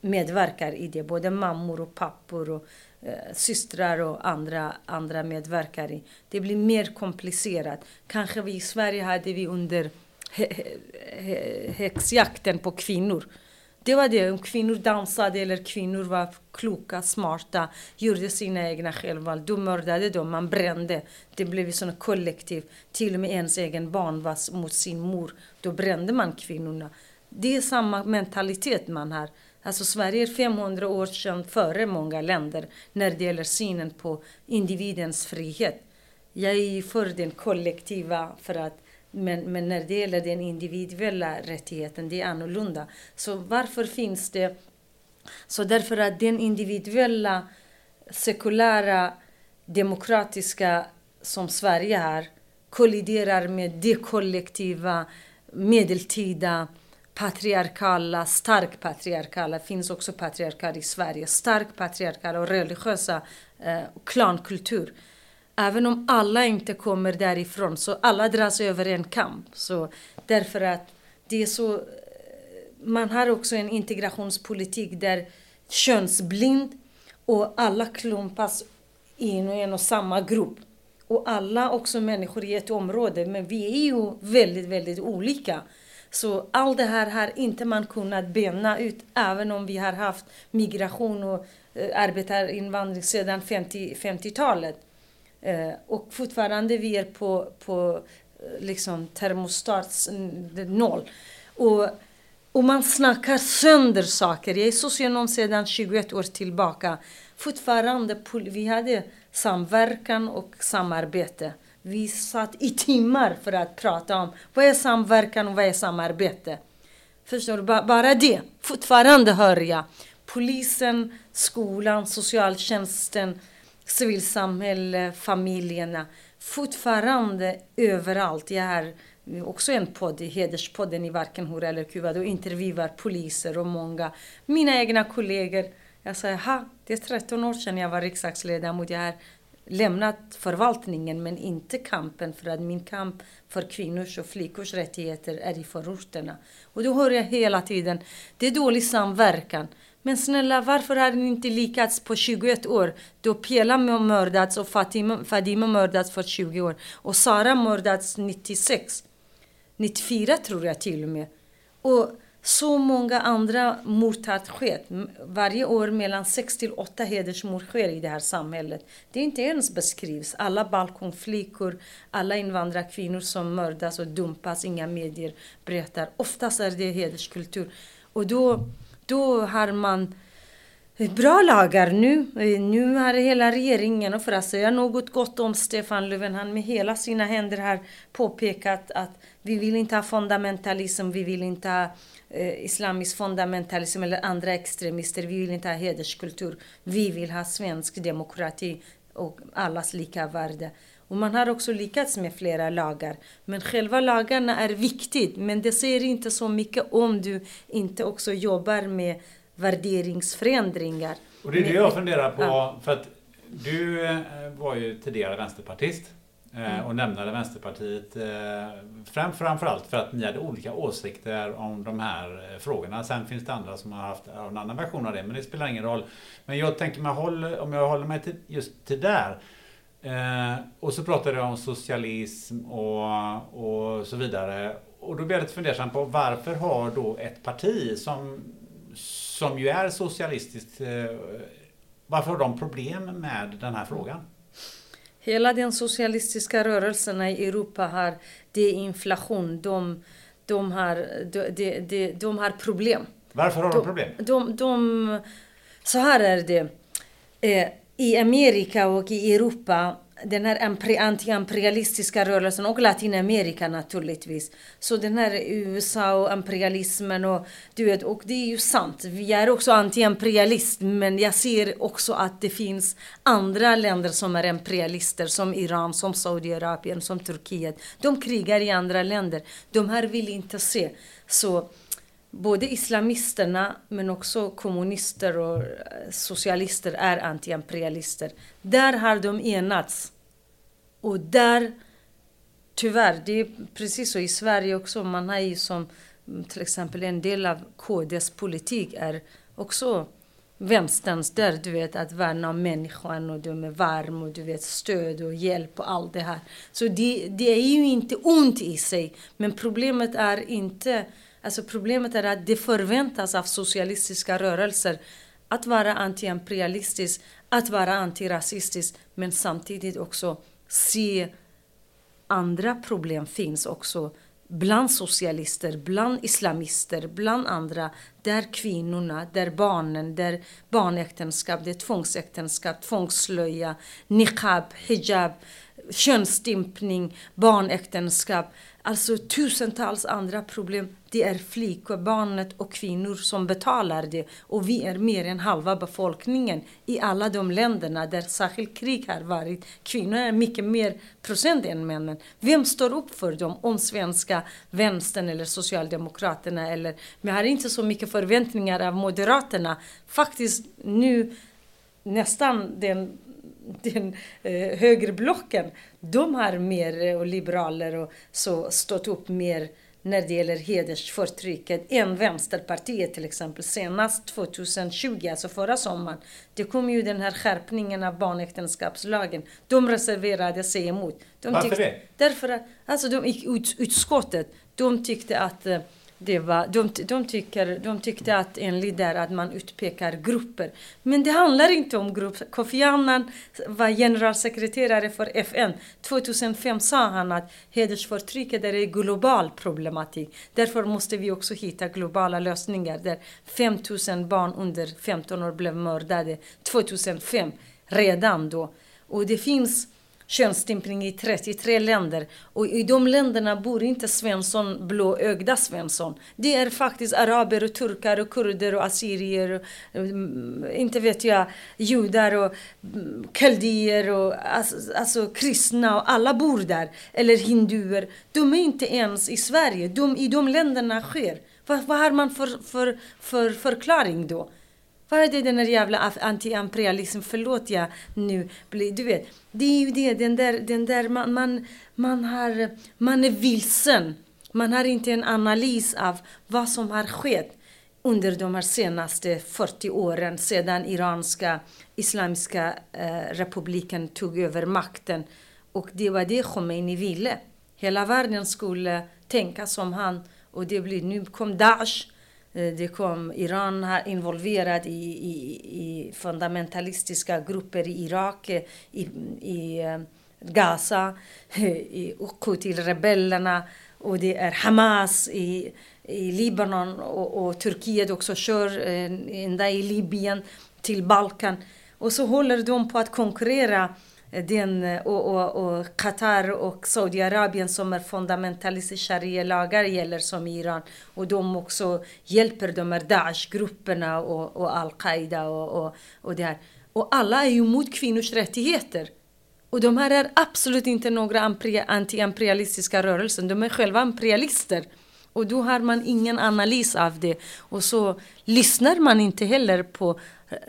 medverkar i det. Både mammor och pappor och eh, systrar och andra, andra medverkar i. Det blir mer komplicerat. Kanske vi i Sverige hade vi under häxjakten på kvinnor det var det, om kvinnor dansade eller kvinnor var kloka, smarta, gjorde sina egna självval. Då mördade de, man brände. Det blev sån kollektiv. Till och med ens egen barn var mot sin mor. Då brände man kvinnorna. Det är samma mentalitet man har. Alltså Sverige är 500 år sedan före många länder när det gäller synen på individens frihet. Jag är för den kollektiva för att men, men när det gäller den individuella rättigheten, det är annorlunda. Så varför finns det... Så därför att den individuella, sekulära, demokratiska som Sverige har kolliderar med det kollektiva, medeltida, patriarkala, stark patriarkala, finns också patriarkal i Sverige, stark patriarkala och religiösa eh, klankultur. Även om alla inte kommer därifrån så alla dras över en kamp. Så därför att det är så... Eh, man har också en integrationspolitik där könsblind och alla klumpas in i en och samma grupp. Och alla också människor i ett område, men vi är ju väldigt, väldigt olika. Så allt det här har inte man kunnat bena ut, även om vi har haft migration och eh, arbetarinvandring sedan 50-talet. 50 Eh, och fortfarande vi är på, på eh, liksom termostats noll. Och, och man snackar sönder saker. Jag är socionom sedan 21 år tillbaka. Fortfarande, vi hade samverkan och samarbete. Vi satt i timmar för att prata om vad är samverkan och vad är samarbete. Förstår du? Bara det. Fortfarande hör jag polisen, skolan, socialtjänsten civilsamhälle, familjerna. fortfarande överallt. Jag har också en podd, Hederspodden i Varken Hora eller Kuba, då intervjuar poliser och många, mina egna kollegor. Jag säger, ha, det är 13 år sedan jag var riksdagsledamot. Jag har lämnat förvaltningen men inte kampen för att min kamp för kvinnors och flickors rättigheter är i förorterna. Och då hör jag hela tiden, det är dålig samverkan. Men snälla, varför har ni inte lyckats på 21 år? Då Pela mördats och Fatima, Fadima mördats för 20 år. Och Sara mördats 96. 94 tror jag till och med. Och så många andra mord har skett. Varje år mellan 6 till 8 hedersmord sker i det här samhället. Det inte ens beskrivs. Alla balkongflickor, alla invandrarkvinnor som mördas och dumpas, inga medier berättar. Oftast är det hederskultur. Och då, då har man bra lagar nu. Nu har hela regeringen, och för att säga något gott om Stefan Löfven, han med hela sina händer har påpekat att vi vill inte ha fundamentalism, vi vill inte ha eh, islamisk fundamentalism eller andra extremister. Vi vill inte ha hederskultur. Vi vill ha svensk demokrati och allas lika värde. Och man har också lyckats med flera lagar. Men själva lagarna är viktigt. Men det säger inte så mycket om du inte också jobbar med värderingsförändringar. Och det är det jag funderar på. För att du eh, var ju tidigare vänsterpartist. Eh, mm. och nämnade Vänsterpartiet eh, fram, framförallt för att ni hade olika åsikter om de här eh, frågorna. Sen finns det andra som har haft en annan version av det, men det spelar ingen roll. Men jag tänker mig, om jag håller mig till, just till där. och så pratade jag om socialism och, och så vidare. Och då blir jag lite fundersam på varför har då ett parti som, som ju är socialistiskt, varför har de problem med den här frågan? Hela den socialistiska rörelsen i Europa har det är inflation. De, de, har, de, de, de, de har problem. Varför har de, problem? De, de, så här är det. Eh, I Amerika och i Europa den här anti-imperialistiska rörelsen och Latinamerika naturligtvis. Så den här USA och imperialismen och du vet, och det är ju sant. Vi är också antiimperialist men jag ser också att det finns andra länder som är imperialister som Iran, som Saudiarabien, som Turkiet. De krigar i andra länder. De här vill inte se. Så både islamisterna men också kommunister och eh, socialister är antiimperialister. Där har de enats. Och där, tyvärr, det är precis så i Sverige också. Man har ju som mm, till exempel en del av KDs politik är också vänsterns där, du vet, att värna om människan och de är varm och du vet stöd och hjälp och allt det här. Så det, det är ju inte ont i sig, men problemet är inte Alltså problemet är att det förväntas av socialistiska rörelser att vara antiimperialistisk, att vara antirasistisk, men samtidigt också se andra problem finns också bland socialister, bland islamister, bland andra. Där kvinnorna, där barnen, där barnäktenskap, det är tvångsäktenskap, tvångsslöja, niqab, hijab, könsstympning, barnäktenskap. Alltså tusentals andra problem. Det är flickor, barnet och kvinnor som betalar det. Och vi är mer än halva befolkningen i alla de länderna där särskilt krig har varit. Kvinnor är mycket mer procent än männen. Vem står upp för dem? Om svenska vänstern eller Socialdemokraterna eller... Men jag har inte så mycket förväntningar av Moderaterna. Faktiskt nu nästan den den eh, högerblocken, de har mer, eh, och liberaler och så, stått upp mer när det gäller hedersförtrycket än Vänsterpartiet till exempel. Senast 2020, alltså förra sommaren, det kom ju den här skärpningen av barnäktenskapslagen. De reserverade sig emot. De Varför det? Därför att alltså de, ut, utskottet, de tyckte att eh, det var, de, de, tycker, de tyckte att enligt där att man utpekar grupper. Men det handlar inte om grupper. Kofi Annan var generalsekreterare för FN. 2005 sa han att hedersförtrycket är en global problematik. Därför måste vi också hitta globala lösningar där 5000 barn under 15 år blev mördade 2005. Redan då. Och det finns könsstympning i 33 länder. Och i de länderna bor inte Svensson, blåögda Svensson. Det är faktiskt araber och turkar och kurder och assyrier och mm, inte vet jag, judar och mm, kaldier och alltså, alltså kristna och alla bor där. Eller hinduer. De är inte ens i Sverige. De, I de länderna sker. Vad, vad har man för, för, för förklaring då? Vad är det den där jävla anti-imperialism? Förlåt jag nu Du vet, det är ju det, den där, den där man, man, man, har, man är vilsen. Man har inte en analys av vad som har skett under de här senaste 40 åren sedan iranska islamiska eh, republiken tog över makten. Och det var det Khomeini ville. Hela världen skulle tänka som han. Och det blir, nu kom Daesh Eh, det kom Iran här involverat i, i, i fundamentalistiska grupper i Irak, eh, i, i eh, Gaza, i Houthi-rebellerna och det är Hamas i, i Libanon och, och Turkiet också kör ända i Libyen till Balkan. Och så håller de på att konkurrera Eh, den, eh, och, och, och Qatar och Saudiarabien som är fundamentalistiska sharia-lagar gäller som i Iran. Och de också hjälper de här Daesh-grupperna och, och Al-Qaida och, och, och det här. Och alla är ju emot kvinnors rättigheter. Och de här är absolut inte några anti-imperialistiska rörelser. De är själva imperialister. Och då har man ingen analys av det. Och så lyssnar man inte heller på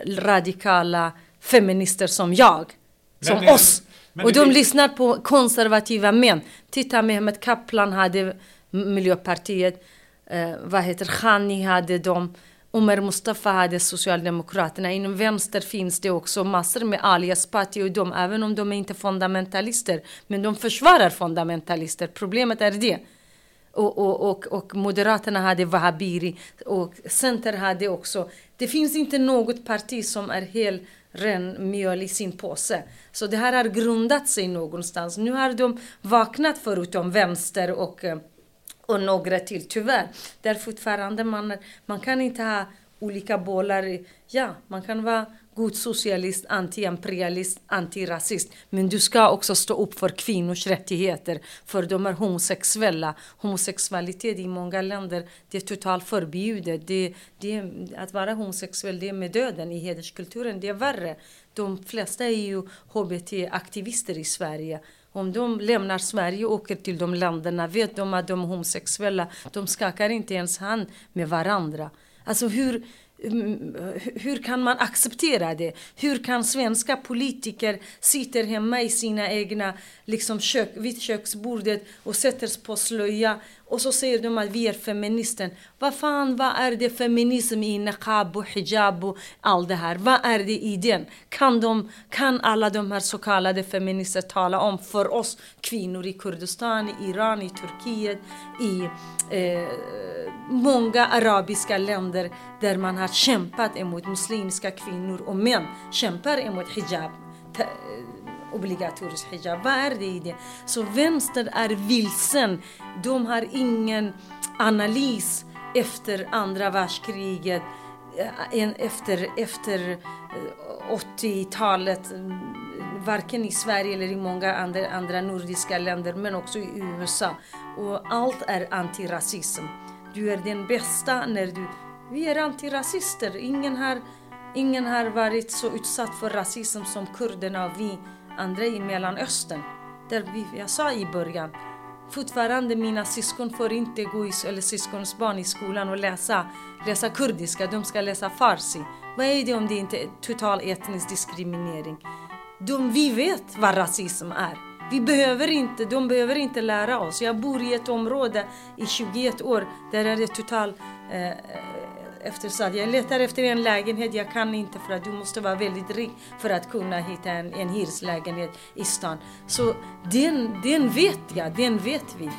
radikala feminister som jag som men, oss. Men, och de det... lyssnar på konservativa män. Titta, Mehmet Kaplan hade Miljöpartiet. Eh, vad heter Khani hade de. Omar Mustafa hade Socialdemokraterna. Inom vänster finns det också massor med alias parti och de, även om de är inte fundamentalister. Men de försvarar fundamentalister. Problemet är det. Och, och, och, och Moderaterna hade Wahabiri och Center hade också. Det finns inte något parti som är helt ren mjöl i sin påse. Så det här har grundat sig någonstans. Nu har de vaknat förutom vänster och, eh, och några till, tyvärr. Där fortfarande man, man kan inte ha olika bollar. Ja, man kan vara god socialist, anti-imperialist, antirasist. Men du ska också stå upp för kvinnors rättigheter, för de är homosexuella. Homosexualitet i många länder det är totalt förbjudet. Det, det, att vara homosexuell det är med döden i hederskulturen, det är värre. De flesta är ju hbt-aktivister i Sverige. Om de lämnar Sverige och åker till de länderna vet de att de är homosexuella. De skakar inte ens hand med varandra. Alltså hur, Mm, hur kan man acceptera det? Hur kan svenska politiker sitta hemma i sina egna liksom kök, vid köksbordet och sätter på slöja och så säger de att vi är feminister. Vad fan, vad är det feminism i niqab och hijab och allt det här? Vad är det i den? Kan, de, kan alla de här så kallade feminister tala om för oss kvinnor i Kurdistan, i Iran, i Turkiet, i eh, många arabiska länder där man har kämpat emot muslimska kvinnor och män kämpar emot hijab obligatorisk hijab. Vad är det i det? Så vänster är vilsen. De har ingen analys efter andra världskriget, eh, efter, efter eh, 80-talet, mm, varken i Sverige eller i många andra, andra nordiska länder, men också i USA. Och allt är antirasism. Du är den bästa när du... Vi är antirasister. Ingen har, ingen har varit så utsatt för rasism som kurderna och vi andra i Mellanöstern. Där vi, jag sa i början, fortfarande mina syskon får inte gå i, eller syskons barn i skolan och läsa, läsa kurdiska, de ska läsa farsi. Vad är det om det inte är total etnisk diskriminering? De, vi vet vad rasism är. Vi behöver inte, de behöver inte lära oss. Jag bor i ett område i 21 år där är det total eh, eh eftersatt. Jag letar efter en lägenhet, jag kan inte för att du måste vara väldigt rik för att kunna hitta en, en hyreslägenhet i stan. Så den, den vet jag, den vet vi.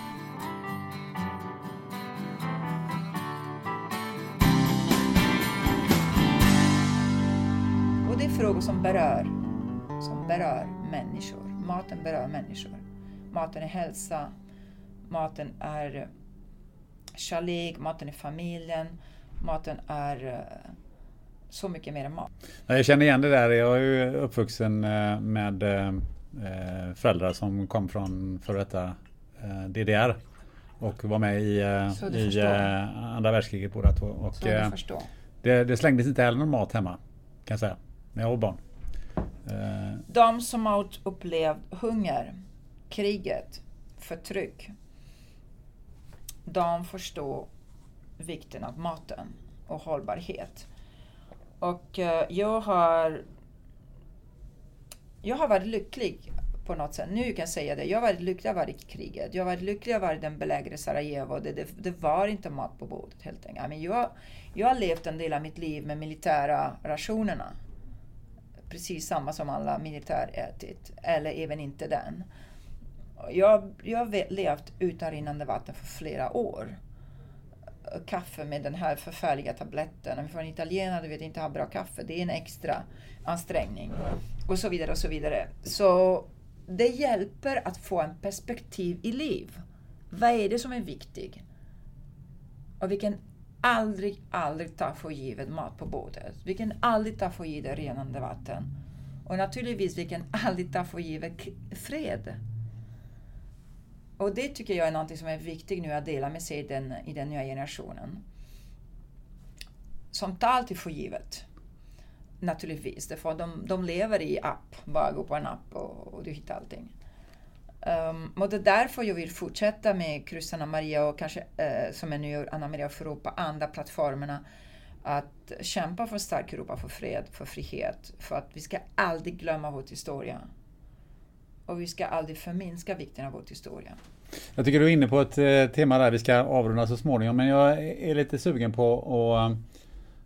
Och det är frågor som berör, som berör människor. Maten berör människor. Maten är hälsa, maten är kärlek, maten är familjen, maten är eh, så mycket mer än mat. Jag känner igen det där. Jag är ju uppvuxen eh, med eh, föräldrar som kom från före detta DDR och var med i, i andra världskriget båda två. Och, det, det slängdes inte heller någon mat hemma kan jag säga. När jag var barn. De som har upplevt hunger, kriget, förtryck. De förstår vikten av maten och hållbarhet. Och eh, jag har jag har varit lycklig på något sätt. Nu kan jag säga det. Jag har varit lycklig att ha varit i kriget. Jag har varit lycklig att ha varit den belägrade Sarajevo. Det, det, det var inte mat på bordet helt enkelt. Men jag, jag har levt en del av mitt liv med militära rationerna. Precis samma som alla militär ätit. Eller även inte den. Jag, jag har levt utan rinnande vatten för flera år. Kaffe med den här förfärliga tabletten. Om vi får en italienare du vet inte ha bra kaffe. Det är en extra ansträngning. Och så vidare och så vidare. Så det hjälper att få en perspektiv i liv. Vad är det som är viktigt? Och vi kan aldrig, aldrig ta för givet mat på bordet. Vi kan aldrig ta för givet renande vatten. Och naturligtvis, vi kan aldrig ta för givet fred. Och det tycker jag är något som är viktigt nu att dela med sig i den, i den nya generationen. Som tar alltid för givet. Naturligtvis, därför de, de lever i app. Bara gå på en app och, och du hittar allting. Um, och det är därför jag vill fortsätta med Kryss Anna Maria och kanske eh, som är nu Anna Maria för Europa, andra plattformarna. Att kämpa för stark Europa, för fred, för frihet. För att vi ska aldrig glömma vår historia. Och vi ska aldrig förminska vikten av vår historia. Jag tycker du är inne på ett eh, tema där vi ska avrunda så småningom men jag är lite sugen på att eh,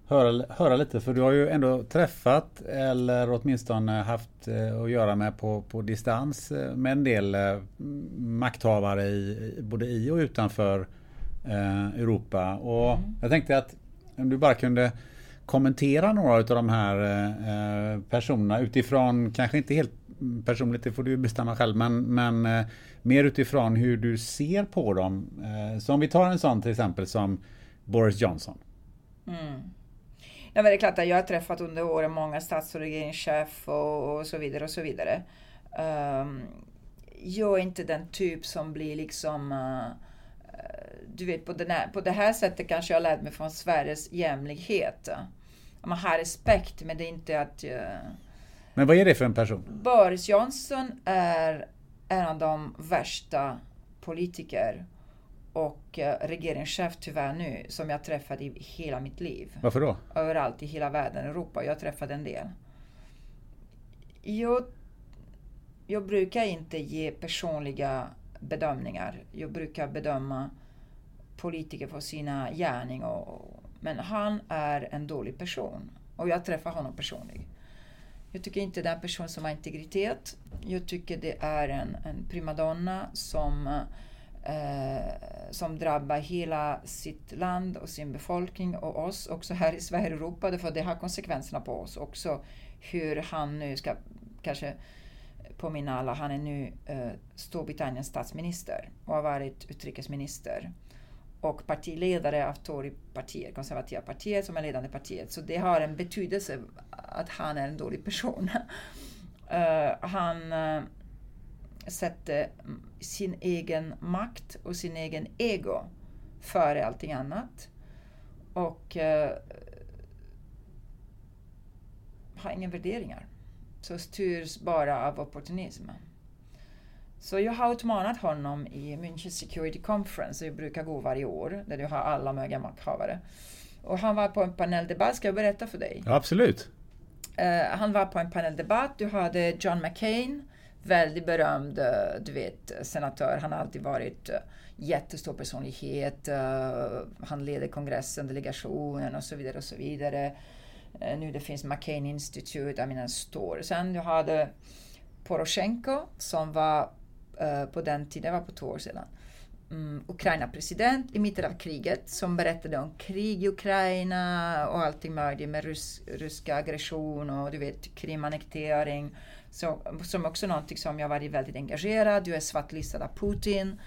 höra, höra lite för du har ju ändå träffat eller åtminstone haft eh, att göra med på, på distans med en del makthavare i, både i och utanför Europa. Och jag tänkte att om du bara kunde kommentera några av de här personerna utifrån, kanske inte helt personligt, det får du bestämma själv, men, men eh, mer utifrån hur du ser på dem. Eh, så om vi tar en sån till exempel som Boris Johnson. Mm. Ja, men det är klart att jag har träffat under åren många stats och regeringschef och, och så vidare och så vidare. Um, jag är inte den typ som blir liksom uh, du vet, på, den här, på det här sättet kanske jag har lärt mig från Sveriges jämlikhet. Man har respekt, men det är inte att... Uh, men vad är det för en person? Boris Johnson är en av de värsta politiker och eh, regeringschef tyvärr nu som jag träffat i hela mitt liv. Varför då? Överallt i hela världen, Europa. Jag träffade en del. Jag, jag brukar inte ge personliga bedömningar. Jag brukar bedöma politiker för sina gärning. Och, men han är en dålig person. Och jag träffar honom personligen. Jag tycker inte det är en person som har integritet. Jag tycker det är en, en primadonna som, eh, som drabbar hela sitt land och sin befolkning och oss också här i Sverige och Europa. För det har konsekvenserna på oss också. Hur han nu ska kanske påminna alla, han är nu eh, Storbritanniens statsminister och har varit utrikesminister och partiledare av Torypartiet, konservativa partiet som är ledande partiet. Så det har en betydelse att han är en dålig person. Uh, han uh, sätter sin egen makt och sin egen ego före allting annat. Och uh, har inga värderingar. Så styrs bara av opportunism. Så jag har utmanat honom i München Security Conference, jag brukar gå varje år, där du har alla möjliga makthavare. Och han var på en paneldebatt, ska jag berätta för dig? Ja, absolut. Uh, han var på en paneldebatt, du hade John McCain, väldigt berömd, uh, du vet, senatör. Han har alltid varit uh, jättestor personlighet. han leder kongressen, delegationen och så vidare och så vidare. nu det finns McCain Institute, jag menar stor. Sen du hade Poroshenko som var på den tiden, det var på två år sedan, um, Ukraina-president i mitten av kriget som berättade om krig i Ukraina och allting möjligt med rys ryska aggression och du vet krimannektering. Så, som också någonting som jag varit väldigt engagerad. Jag är svartlistad av Putin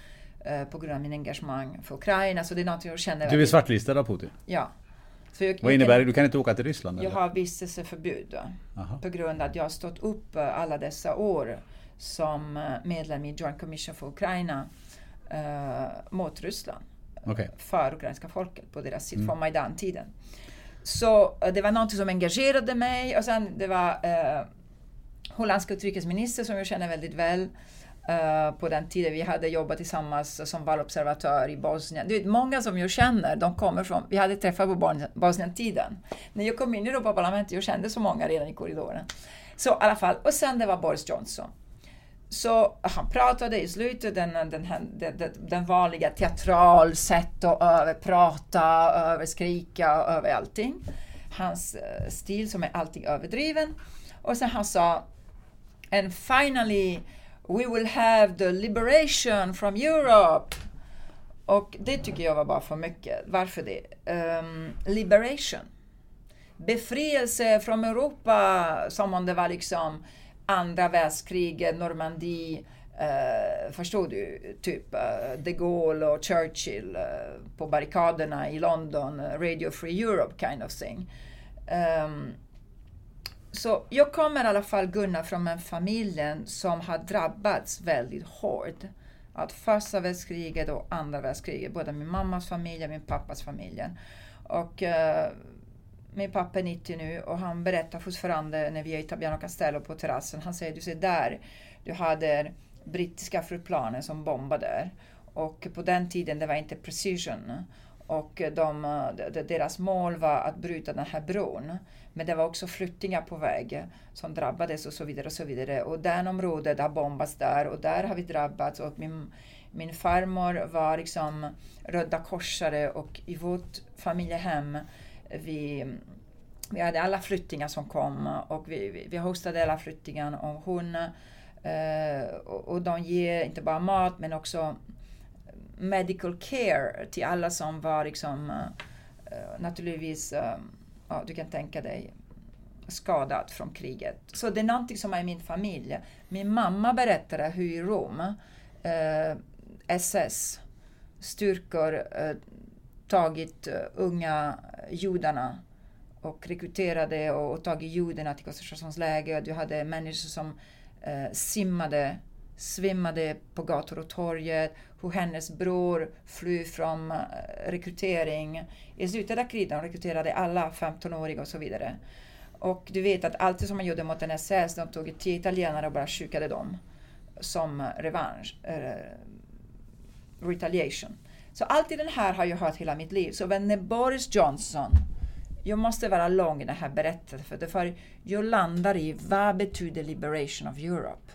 uh, på grund av min engagemang för Ukraina. Så det är något jag känner Du är svartlistad av Putin? Ja. Jag, Vad innebär det? Du kan inte åka till Ryssland? Jag eller? har vistelseförbud Aha. på grund av att jag har stått upp eh, alla dessa år som eh, medlem i Joint Commission for Ukraina eh, mot Ryssland. Okej. För ukrainska folket på deras sida, Mm. från Majdan-tiden. Så eh, det var något som engagerade mig och sen det var eh, holländska utrikesminister som jag känner väldigt väl. eh, på den tiden vi hade jobbat tillsammans som valobservatör i Bosnien. Du vet, många som jag känner, de kommer från, vi hade träffat på Bosnien- Bosnien-tiden. När jag kom in i Europaparlamentet, jag kände så många redan i korridoren. Så i alla fall, och sen det var Boris Johnson. Så han pratade i slutet, den, den, den, den, den vanliga teatral sätt att överprata, överskrika, över allting. Hans eh, stil som är alltid överdriven. Och sen han sa And finally we will have the liberation from Europe. Och det tycker jag var bara för mycket. Varför det? Um, liberation. Befrielse från Europa som om det var liksom andra världskriget, Normandie, eh, förstår du? Typ eh, de Gaulle och Churchill eh, på barrikaderna i London, eh, Radio Free Europe kind of thing. Um, så jag kommer i alla fall Gunnar från en familj som har drabbats väldigt hårt. Att första världskriget och andra världskriget, både min mammas familj och min pappas familj. Och eh, min pappa är 90 nu och han berättar fortfarande när vi är i Tabiano Castello på terrassen. Han säger, du ser där, du hade brittiska flygplanen som bombade där. Och på den tiden det var inte precision. Och de, de, deras mål var att bryta den här bron. Men det var också flyktingar på väg som drabbades och så vidare. Och så vidare. Och den området har bombats där och där har vi drabbats. Och min, min farmor var liksom röda korsare och i vårt familjehem vi, vi hade alla flyktingar som kom och vi, vi, hostade alla flyktingar och hon eh, och, och de ger inte bara mat men också medical care till alla som var liksom eh, naturligtvis, eh, ja, du kan tänka dig, skadad från kriget. Så det är någonting som är i min familj. Min mamma berättade hur i Rom eh, SS styrkor eh, tagit eh, unga eh, judarna och rekryterade och, och tagit judarna till koncentrationsläger. Du hade människor som eh, simmade, svimmade på gator och torget. Hur hennes bror flyr från eh, rekrytering. I slutet av kriget rekryterade alla 15-åriga och så vidare. Och du vet att allt som man gjorde mot en SS, de tog tio italienare och bara skickade dem som revansch, eh, retaliation. Så allt i den här har jag hört hela mitt liv. Så när Boris Johnson, jag måste vara lång i den här berättelsen, för, det för jag landar i vad betyder liberation of Europe?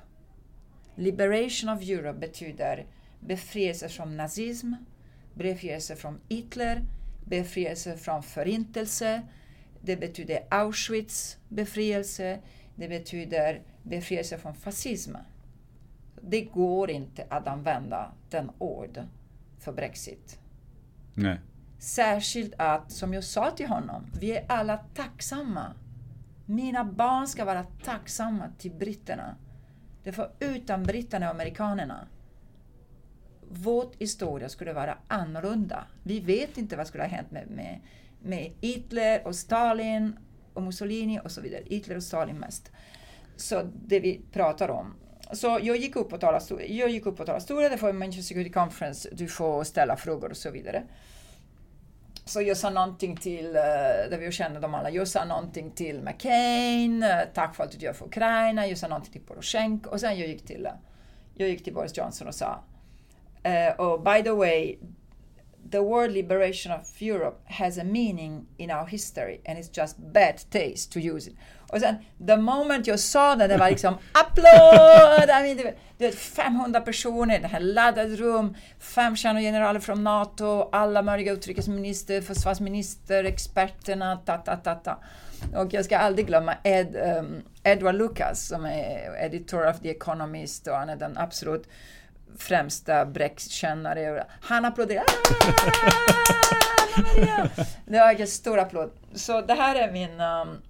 Liberation of Europe betyder befrielse från nazism, befrielse från Hitler, befrielse från förintelse, det betyder Auschwitz befrielse, det betyder befrielse från fascism. Det går inte att använda den ord för Brexit. Nej. Särskilt att, som jag sa till honom, vi är alla tacksamma. Mina barn ska vara tacksamma till britterna. Därför utan britterna och amerikanerna, vår historia skulle vara annorlunda. Vi vet inte vad skulle ha hänt med, med, med Hitler och Stalin och Mussolini och så vidare. Hitler och Stalin mest. Så det vi pratar om. Så jag gick upp på talarstolen. Jag gick upp på talarstolen, det får Manchester Security Conference, du får ställa frågor och så vidare. Så jag sa någonting till, eh, där vi kände dem alla, jag sa någonting till McCain, eh, tack för allt du gör för Ukraina, jag sa någonting till Poroshenko och sen jag gick till, eh, jag gick till Boris Johnson och sa, uh, oh by the way, the word liberation of Europe has a meaning in our history and it's just bad taste to use it. Och sen, the moment jag sa det, det var liksom applåd! I mean, det, det är 500 personer, det här laddat rum, fem kärngeneraler från NATO, alla möjliga utrikesminister, försvarsminister, experterna, ta, ta, ta, ta. Och jag ska aldrig glömma Ed, um, Edward Lucas som är editor of The Economist och han är den absolut främsta Brexit-kännare. Han applåderade. Det var en stor applåd. Så det här är min um,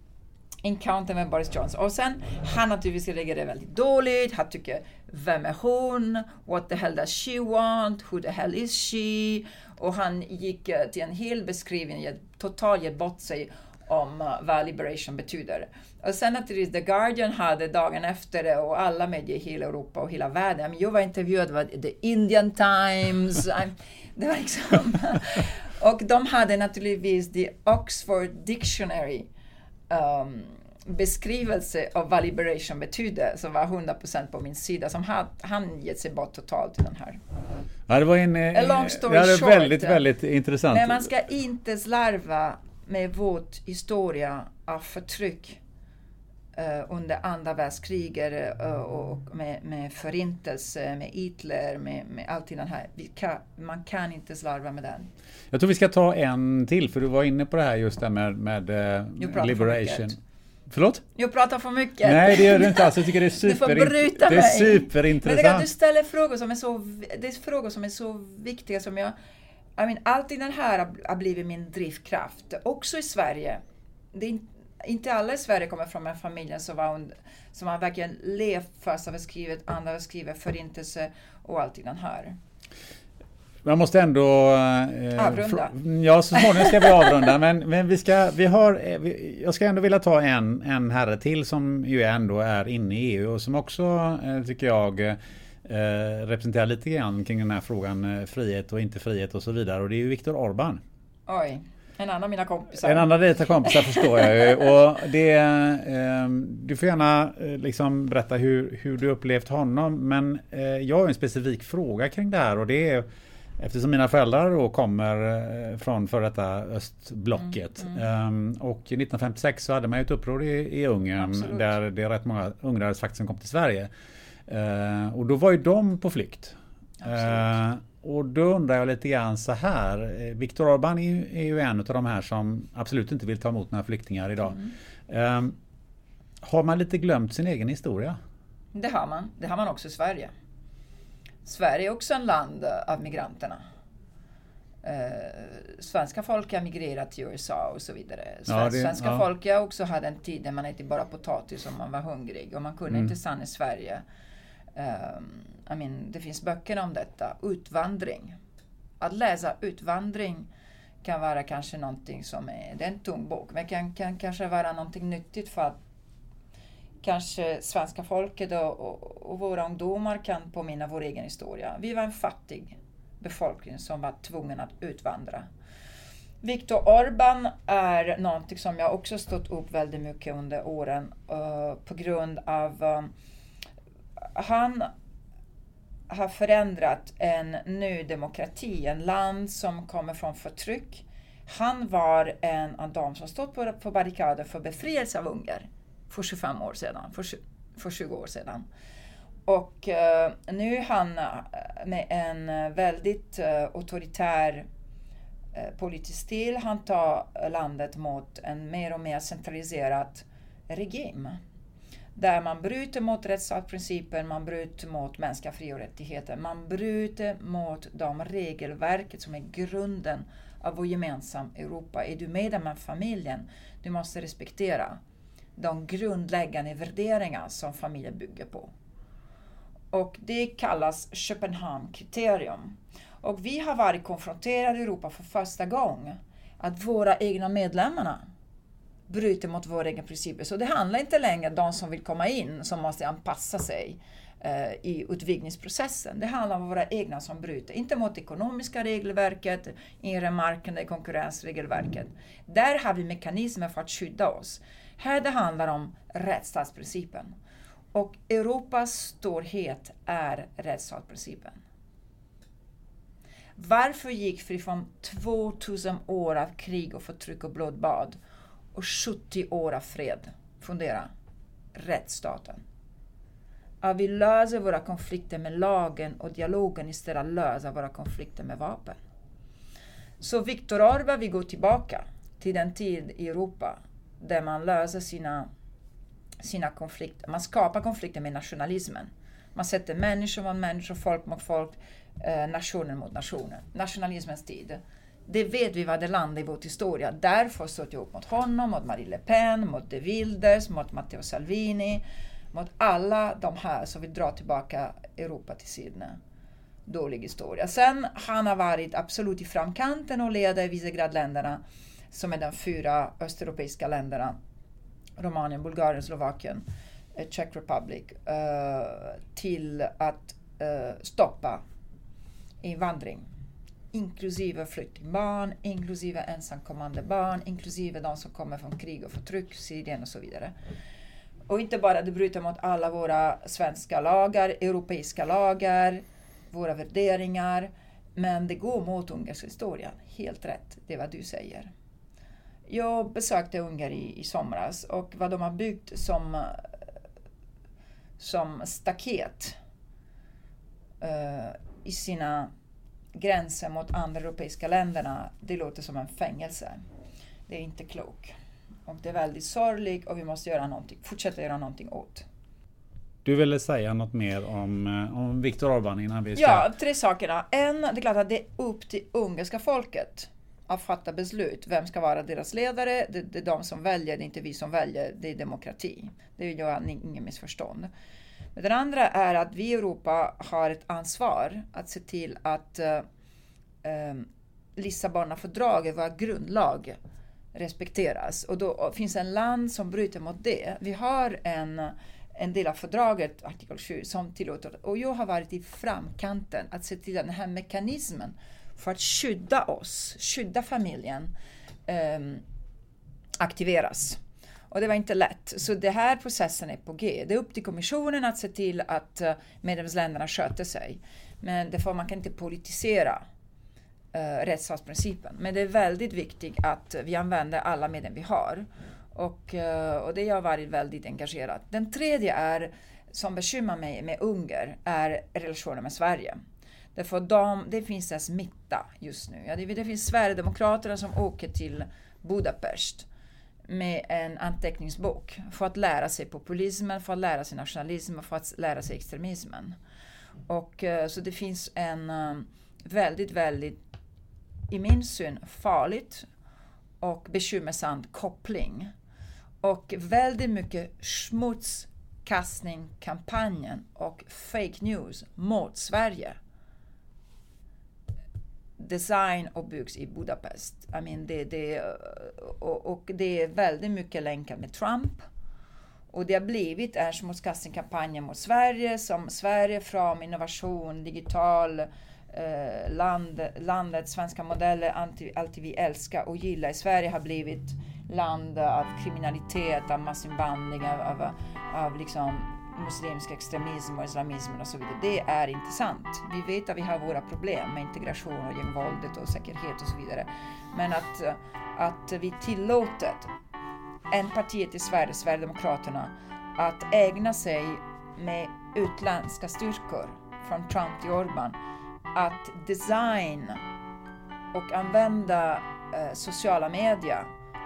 encounter med Boris Johnson. Och sen, han naturligtvis reagerar väldigt dåligt. Han tycker, vem är hon? What the hell does she want? Who the hell is she? Och han gick eh, till en hel beskrivning, totalt gett bort sig om uh, vad liberation betyder. Och sen naturligtvis The Guardian hade dagen efter det och alla medier i hela Europa och hela världen. Jag var intervjuad av The Indian Times. det var liksom... och de hade naturligtvis The Oxford Dictionary um, beskrivelse av vad liberation betyder som var 100% på min sida som han, han gett sig bort totalt till den här. Ja, det var en, A long story ja, det short, väldigt, väldigt intressant. Men man ska inte slarva med vår historia av förtryck uh, under andra världskriget uh, och med, med förintelse, med Hitler, med, med allt det här. Kan, man kan inte slarva med den. Jag tror vi ska ta en till, för du var inne på det här just där med, med uh, liberation. Förlåt? Jag pratar för mycket. Nej, det gör du inte alls. Jag tycker det är, super, du får bryta det är superintressant. Men du ställer frågor som är så, det är frågor som är så viktiga som jag... I mean, alltid den här har blivit min drivkraft. Också i Sverige. Det är inte alla i Sverige kommer från en familj som, var, som har verkligen levt första världskriget, andra världskriget, förintelse och allt i den här. Man måste ändå... Eh, avrunda. Ja, så småningom ska vi avrunda. men, men vi ska, vi har, eh, vi, jag ska ändå vilja ta en, en herre till som ju ändå är inne i EU och som också, eh, tycker jag, eh, representerar lite grann kring den här frågan eh, frihet och inte frihet och så vidare. Och det är ju Viktor Orban. Oj. En annan av mina kompisar. En annan av dina kompisar förstår jag ju. Och det, eh, du får gärna eh, liksom berätta hur, hur du upplevt honom. Men eh, jag har en specifik fråga kring det här och det är Eftersom mina föräldrar då kommer eh, från före detta östblocket. Mm, mm. Um, och 1956 så hade man ju ett uppror i, i Ungern Absolut. där det är rätt många ungrare faktiskt som kom till Sverige. Uh, och då var ju de på flykt. Uh, och då undrar jag lite grann så här. Eh, Viktor Orbán är, ju en av de här som absolut inte vill ta emot några flyktingar idag. Mm. Um, har man lite glömt sin egen historia? Det har man. Det har man också i Sverige. Sverige är också en land av migranterna. Eh, svenska folk har migrerat till USA och så vidare. Ja, det, svenska ja. folk har också hade en tid där man inte bara potatis om man var hungrig och man kunde mm. inte stanna i Sverige. Um, I mean, det finns böcker om detta. Utvandring. Att läsa utvandring kan vara kanske någonting som är, det är en tung bok, men kan, kan kanske vara någonting nyttigt för att kanske svenska folket och, och, och, våra ungdomar kan påminna vår egen historia. Vi var en fattig befolkning som var tvungen att utvandra. Viktor Orban är någonting som jag också stått upp väldigt mycket under åren uh, på grund av uh, han har förändrat en ny demokrati, en land som kommer från förtryck. Han var en av de som stod på, på barrikader för befrielse av Ungern för 25 år sedan, för, för 20 år sedan. Och eh, nu är han eh, med en eh, väldigt eh, auktoritär eh, politisk stil. Han tar landet mot en mer och mer centraliserad regim. Där man bryter mot rättsstatsprincipen, man bryter mot mänskliga fri och rättigheter. Man bryter mot de regelverket som är grunden av vår gemensamma Europa. Är du medlem av familjen, du måste respektera de grundläggande värderingar som familjen bygger på. Och det kallas Köpenhamnkriterium. Och vi har varit konfronterade i Europa för första gången att våra egna medlemmar bryter mot våra egna principer. Så det handlar inte längre om de som vill komma in som måste anpassa sig eh, i utvidgningsprocessen. Det handlar om våra egna som bryter, inte mot ekonomiska regelverket, inre marknaden, konkurrensregelverket. Där har vi mekanismer för att skydda oss. Här det handlar om rättsstatsprincipen. Och Europas storhet är rättsstatsprincipen. Varför gick vi från 2000 år av krig och förtryck och blodbad och 70 år av fred? Fundera. Rättsstaten. Att vi löser våra konflikter med lagen och dialogen istället för att lösa våra konflikter med vapen. Så Viktor Orba vi går tillbaka till den tid i Europa där man löser sina, sina konflikter. Man skapar konflikter med nationalismen. Man sätter människor mot människor, folk mot folk, eh, nationer mot nationer. Nationalismens tid. Det vet vi vad det landar i vår historia. Därför stod jag upp mot honom, mot Marie Le Pen, mot De Wilders, mot Matteo Salvini, mot alla de här som vill dra tillbaka Europa till Sydney. Dålig historia. Sen han har varit absolut i framkanten och leder Visegradländerna som är de fyra östeuropeiska länderna. Rumänien, Bulgarien, Slovakien, eh, Czech Republic. Uh, till att uh, stoppa invandring inklusive flyktingbarn, inklusive ensamkommande barn, inklusive de som kommer från krig och förtryck, Syrien och så vidare. Och inte bara det bryter mot alla våra svenska lagar, europeiska lagar, våra värderingar, men det går mot ungersk historia. Helt rätt, det är vad du säger. Jag besökte Ungern i, i somras och vad de har byggt som, som staket uh, i sina gränser mot andra europeiska länderna, det låter som en fängelse. Det är inte klokt. Och det är väldigt sorgligt och vi måste göra någonting, fortsätta göra någonting åt. Du ville säga något mer om, eh, om Viktor Orbán innan vi ska... Ja, tre sakerna. En, det är klart att det är upp till ungerska folket att fatta beslut. Vem ska vara deras ledare? Det, det är de som väljer, det är inte vi som väljer. Det är demokrati. Det vill jag inget missförstånd. Men den andra är att vi i Europa har ett ansvar att se till att eh, eh Lissabonfördraget, vår grundlag, respekteras. Och då finns det en land som bryter mot det. Vi har en, en del av fördraget, artikel 7, som tillåter, och jag har varit i framkanten att se till att den här mekanismen för att skydda oss, skydda familjen, eh, aktiveras. Och det var inte lätt. Så den här processen är på G. Det är upp till kommissionen att se till att eh, medlemsländerna sköter sig. Men det får, man kan inte politisera uh, rättsstatsprincipen. Men det är väldigt viktigt att vi använder alla medel vi har. Och, uh, och det har varit väldigt engagerat. Den tredje är, som bekymrar mig med Ungern, är relationen med Sverige. Därför de, det finns en smitta just nu. Ja, det, det finns Sverigedemokraterna som åker till Budapest med en anteckningsbok för att lära sig populismen, för att lära sig nationalismen, för att lära sig extremismen. Och, eh, så det finns en eh, väldigt, väldigt, i min syn, farligt och bekymmersam koppling. Och väldigt mycket smutskastning, kampanjen och fake news mot Sverige design och byggs i Budapest. I mean, det, det, eh, och, och det är väldigt mycket länkar med Trump. Och det har blivit en smutskastningskampanj mot Sverige som Sverige från innovation, digital, eh, land, landet, svenska modeller, alltid, alltid vi älskar och gillar. I Sverige har blivit land av kriminalitet, av massinvandring, av, av, av liksom muslimsk extremism och islamism och så vidare. Det är inte sant. Vi vet att vi har våra problem med integration och gängvåldet och säkerhet och så vidare. Men att, att vi tillåter en partiet i Sverige, Sverigedemokraterna, att ägna sig med utländska styrkor från Trump till Orban att designa och använda eh, sociala medier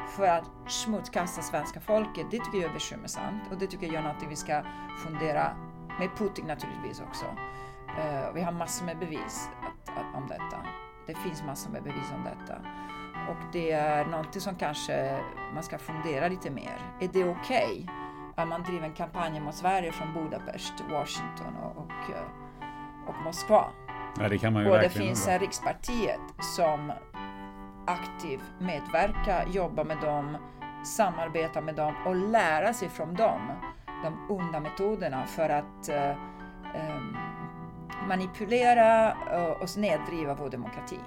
för att smutskasta svenska folket, det tycker jag är bekymmersamt och det tycker jag är något vi ska fundera med Putin naturligtvis också. Uh, vi har massor med bevis att, att, om detta. Det finns massor med bevis om detta. Och det är någonting som kanske man ska fundera lite mer. Är det okej okay att man driver en kampanj mot Sverige från Budapest, Washington och, och, eh, och Moskva? Ja, det kan man ju och det finns en rikspartiet som aktivt medverka, jobba med dem, samarbeta med dem och lära sig från dem de onda metoderna för att eh, ehm, manipulera och snedriva vår demokrati.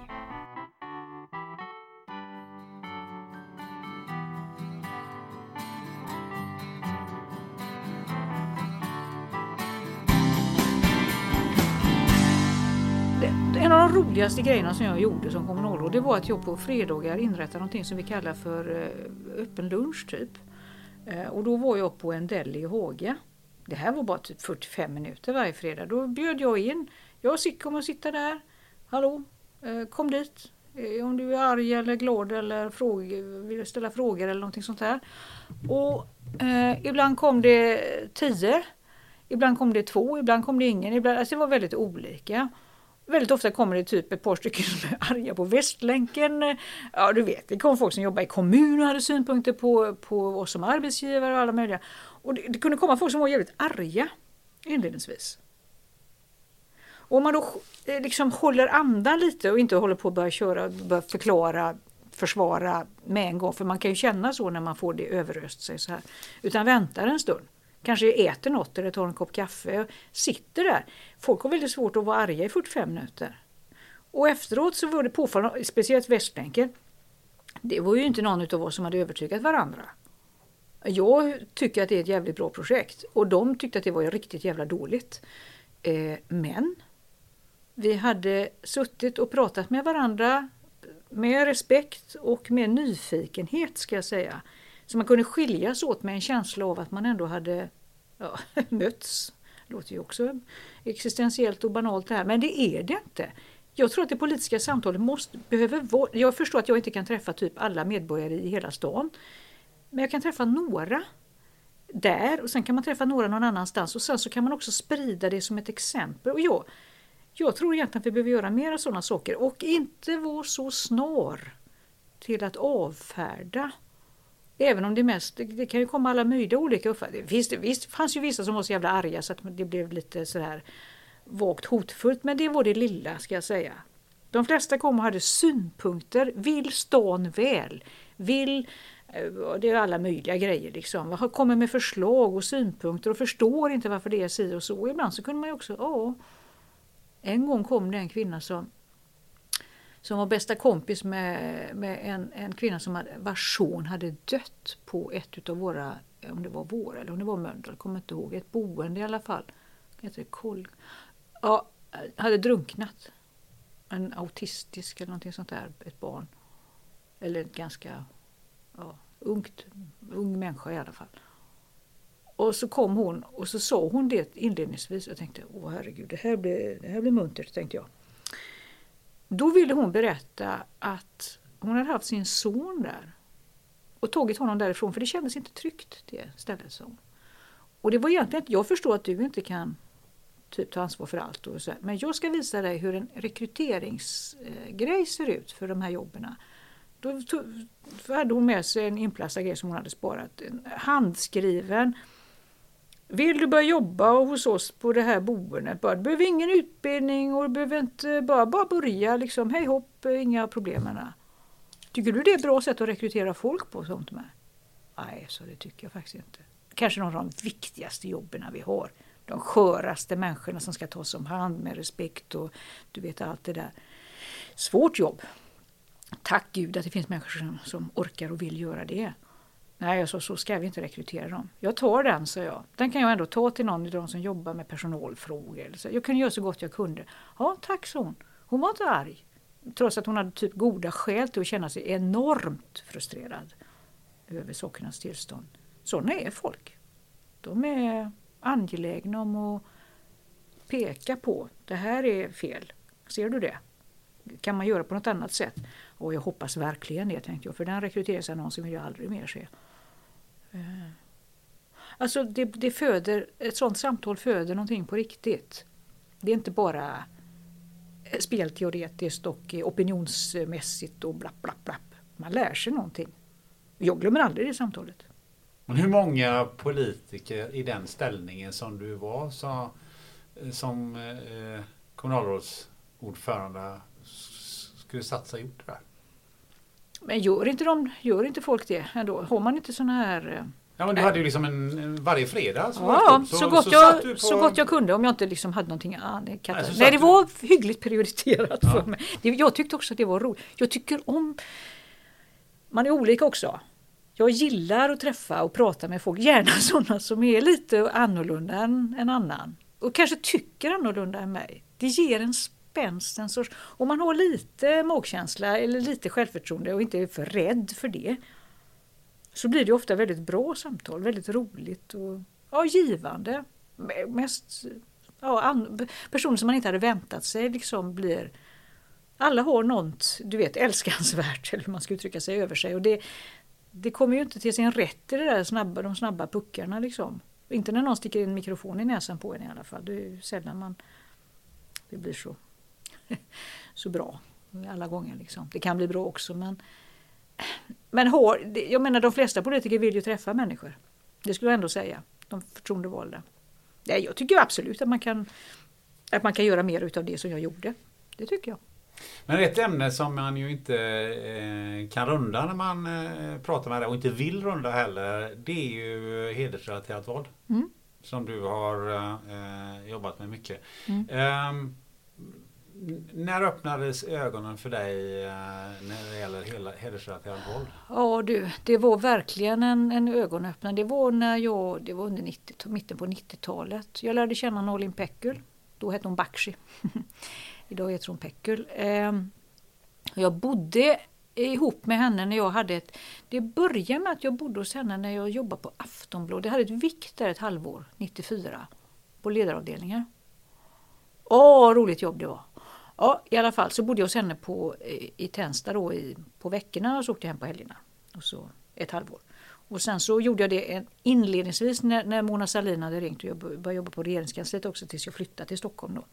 En av de roligaste grejerna som jag gjorde som kommunalråd det var att jag på fredagar inrättade någonting som vi kallar för eh, öppen lunch typ. Eh, och då var jag på en deli i Haga. Det här var bara typ 45 minuter varje fredag. Då bjöd jag in. Jag kommer att sitta där. Hallå, eh, kom dit. Om du är arg eller glad eller fråga, vill ställa frågor eller någonting sånt där. Och eh, ibland kom det tio. Ibland kom det två, ibland kom det ingen. Ibland, alltså det var väldigt olika. Väldigt ofta kommer det typ ett par stycken som är arga på Västlänken. Ja, du vet, det kom folk som jobbar i kommun och hade synpunkter på, på oss som arbetsgivare och alla möjliga. Och det, det kunde komma folk som var jävligt arga inledningsvis. Och om man då eh, liksom håller andan lite och inte håller på att börja köra, börja förklara, försvara med en gång, för man kan ju känna så när man får det överöst sig så här. Utan väntar en stund. Kanske äter något eller tar en kopp kaffe och sitter där. Folk har väldigt svårt att vara arga i 45 minuter. Och efteråt så var det påfallande, speciellt Västlänken, det var ju inte någon av oss som hade övertygat varandra. Jag tycker att det är ett jävligt bra projekt och de tyckte att det var riktigt jävla dåligt. Eh, men vi hade suttit och pratat med varandra med respekt och med nyfikenhet ska jag säga. Så man kunde skiljas åt med en känsla av att man ändå hade ja, mötts. Det låter ju också existentiellt och banalt det här, men det är det inte. Jag tror att det politiska samtalet måste, behöver vara... Jag förstår att jag inte kan träffa typ alla medborgare i hela stan. Men jag kan träffa några där och sen kan man träffa några någon annanstans och sen så kan man också sprida det som ett exempel. Och jag, jag tror egentligen att vi behöver göra mer sådana saker och inte vara så snar till att avfärda. Även om det mest, det kan ju komma alla möjliga olika uppfattningar. Visst, visst fanns ju vissa som var så jävla arga så att det blev lite sådär vagt hotfullt, men det var det lilla ska jag säga. De flesta kom och hade synpunkter, vill stan väl, vill eh, det är alla möjliga grejer liksom. Kommer med förslag och synpunkter och förstår inte varför det är si och så. Ibland så kunde man ju också, ja, en gång kom det en kvinna som, som var bästa kompis med, med en, en kvinna som hade, vars son hade dött på ett av våra, om det var vår eller om det var Mölndal, kommer inte ihåg, ett boende i alla fall. Heter det Kol? Ja, hade drunknat. En autistisk eller någonting sånt där, ett barn. Eller ett ganska ja, ungt, ung människa i alla fall. Och så kom hon och så sa hon det inledningsvis. Jag tänkte, åh herregud, det här blir, det här blir muntert, tänkte jag. Då ville hon berätta att hon hade haft sin son där och tagit honom därifrån för det kändes inte tryggt det stället. Som. Och det var egentligen jag förstår att du inte kan typ ta ansvar för allt. Och så Men jag ska visa dig hur en rekryteringsgrej ser ut för de här jobben. Då hade hon med sig en inplastad grej som hon hade sparat. En handskriven vill du börja jobba hos oss på det här boendet? Bara, du behöver ingen utbildning och du behöver inte bara, bara börja liksom, hej hopp, inga problem. Tycker du det är ett bra sätt att rekrytera folk på? Sånt med? Nej, så det tycker jag faktiskt inte. Kanske några av de viktigaste jobben vi har. De sköraste människorna som ska tas om hand med respekt och du vet allt det där. Svårt jobb. Tack Gud att det finns människor som, som orkar och vill göra det. Nej, jag sa så ska vi inte rekrytera dem. Jag tar den, sa jag. Den kan jag ändå ta till någon av de som jobbar med personalfrågor. Så jag kunde göra så gott jag kunde. Ja, tack, sa hon. Hon var inte arg. Trots att hon hade typ goda skäl till att känna sig enormt frustrerad över sakernas tillstånd. Sådana är folk. De är angelägna om att peka på det här är fel. Ser du det? Kan man göra på något annat sätt? Och jag hoppas verkligen det, tänkte jag. För den rekryteringsannonsen vill jag aldrig mer se. Eh. Alltså det, det föder, ett sånt samtal föder någonting på riktigt. Det är inte bara eh, spelteoretiskt och eh, opinionsmässigt och blapp, blapp, blapp. Man lär sig någonting. Jag glömmer aldrig det samtalet. Men hur många politiker i den ställningen som du var så, som eh, kommunalrådsordförande skulle satsa gjort det där? Men gör inte, de, gör inte folk det ändå? Har man inte sådana här... Eh, ja men du hade ju liksom en, varje fredag. Så ja, så, så, gott så, jag, på... så gott jag kunde om jag inte liksom hade någonting annat. Nej, Nej, det var du... hyggligt prioriterat ja. för mig. Det, jag tyckte också att det var roligt. Jag tycker om... Man är olika också. Jag gillar att träffa och prata med folk, gärna sådana som är lite annorlunda än en annan. Och kanske tycker annorlunda än mig. Det ger en spänst, en sorts, om man har lite magkänsla eller lite självförtroende och inte är för rädd för det. Så blir det ofta väldigt bra samtal, väldigt roligt och ja, givande. Mest ja, an, personer som man inte hade väntat sig liksom blir alla har något, du vet, älskansvärt eller hur man ska uttrycka sig över sig. Och det, det kommer ju inte till sin rätt i det där snabba, de snabba puckarna liksom. Inte när någon sticker in en mikrofon i näsan på en i alla fall. Det är ju sällan man det blir så. så bra alla gånger. Liksom. Det kan bli bra också men, men hår, jag menar de flesta politiker vill ju träffa människor. Det skulle jag ändå säga, de förtroendevalda. Nej, jag tycker absolut att man kan, att man kan göra mer utav det som jag gjorde. Det tycker jag. Men ett ämne som man ju inte eh, kan runda när man eh, pratar med dig och inte vill runda heller. Det är ju hedersrelaterat våld. Mm. Som du har eh, jobbat med mycket. Mm. Ehm, när öppnades ögonen för dig eh, när det gäller hela hedersrelaterat våld? Ja du, det var verkligen en, en ögonöppnare. Det var när jag, det var under 90, mitten på 90-talet. Jag lärde känna Nolin Pekul. Då hette hon Bakshi. Idag heter hon Pekul. Ehm, jag bodde ihop med henne när jag hade ett... Det började med att jag bodde hos henne när jag jobbade på Aftonbladet. Jag hade ett vikt där ett halvår, 94, på ledaravdelningen. Åh, roligt jobb det var! Ja, i alla fall så bodde jag hos henne på, eh, i Tensta då i, på veckorna och så åkte jag hem på helgerna. Och så ett halvår. Och sen så gjorde jag det inledningsvis när, när Mona Sahlin hade ringt och jag började jobba på regeringskansliet också tills jag flyttade till Stockholm då.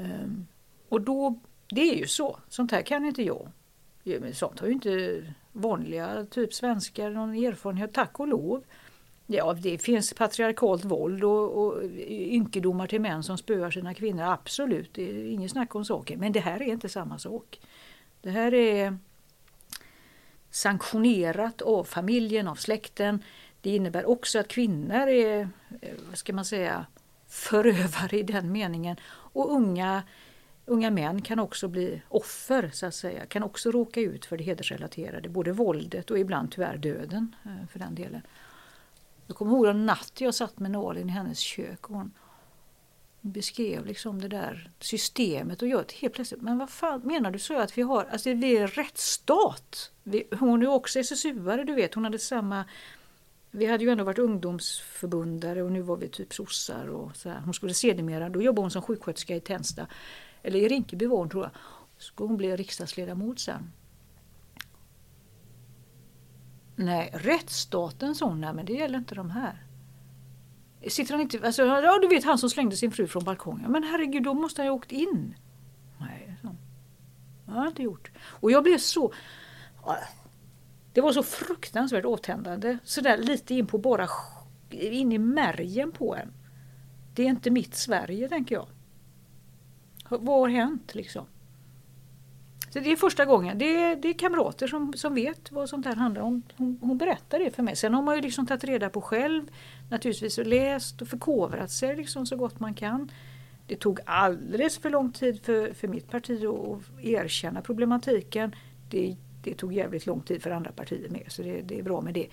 Um, och då, det är ju så, sånt här kan inte jag. Sånt har ju inte vanliga typ svenskar någon erfarenhet, tack och lov. Ja, det finns patriarkalt våld och, och ynkedomar till män som spöar sina kvinnor, absolut, det är inget snack om saken. Men det här är inte samma sak. Det här är sanktionerat av familjen, av släkten. Det innebär också att kvinnor är, eh, vad ska man säga, förövare i den meningen. Och unga, unga män kan också bli offer, så att säga, kan också råka ut för det hedersrelaterade, både våldet och ibland tyvärr döden eh, för den delen. Jag kommer ihåg en natt jag satt med Nalin i hennes kök och hon beskrev liksom det där systemet och jag helt plötsligt, men vad fan menar du så att vi har, alltså vi är en rättsstat. Vi, hon är också SSU-are, du vet, hon hade samma vi hade ju ändå varit ungdomsförbundare och nu var vi typ sossar och så här. Hon skulle sedermera, då jobbade hon som sjuksköterska i Tensta, eller i Rinkeby var hon tror jag. Så skulle hon bli riksdagsledamot sen. Nej, rättsstaten sa hon, nej men det gäller inte de här. Sitter han inte, alltså, ja du vet han som slängde sin fru från balkongen. Men herregud, då måste han ju ha åkt in. Nej, så. Det har han inte gjort. Och jag blev så... Det var så fruktansvärt avtändande. Sådär lite in på bara in i märgen på en. Det är inte mitt Sverige, tänker jag. Vad har hänt liksom? Så det är första gången. Det är, det är kamrater som, som vet vad sånt här handlar om. Hon, hon berättar det för mig. Sen har man ju liksom tagit reda på själv naturligtvis och läst och förkovrat sig liksom så gott man kan. Det tog alldeles för lång tid för, för mitt parti att erkänna problematiken. Det, det tog jävligt lång tid för andra partier med så det, det är bra med det.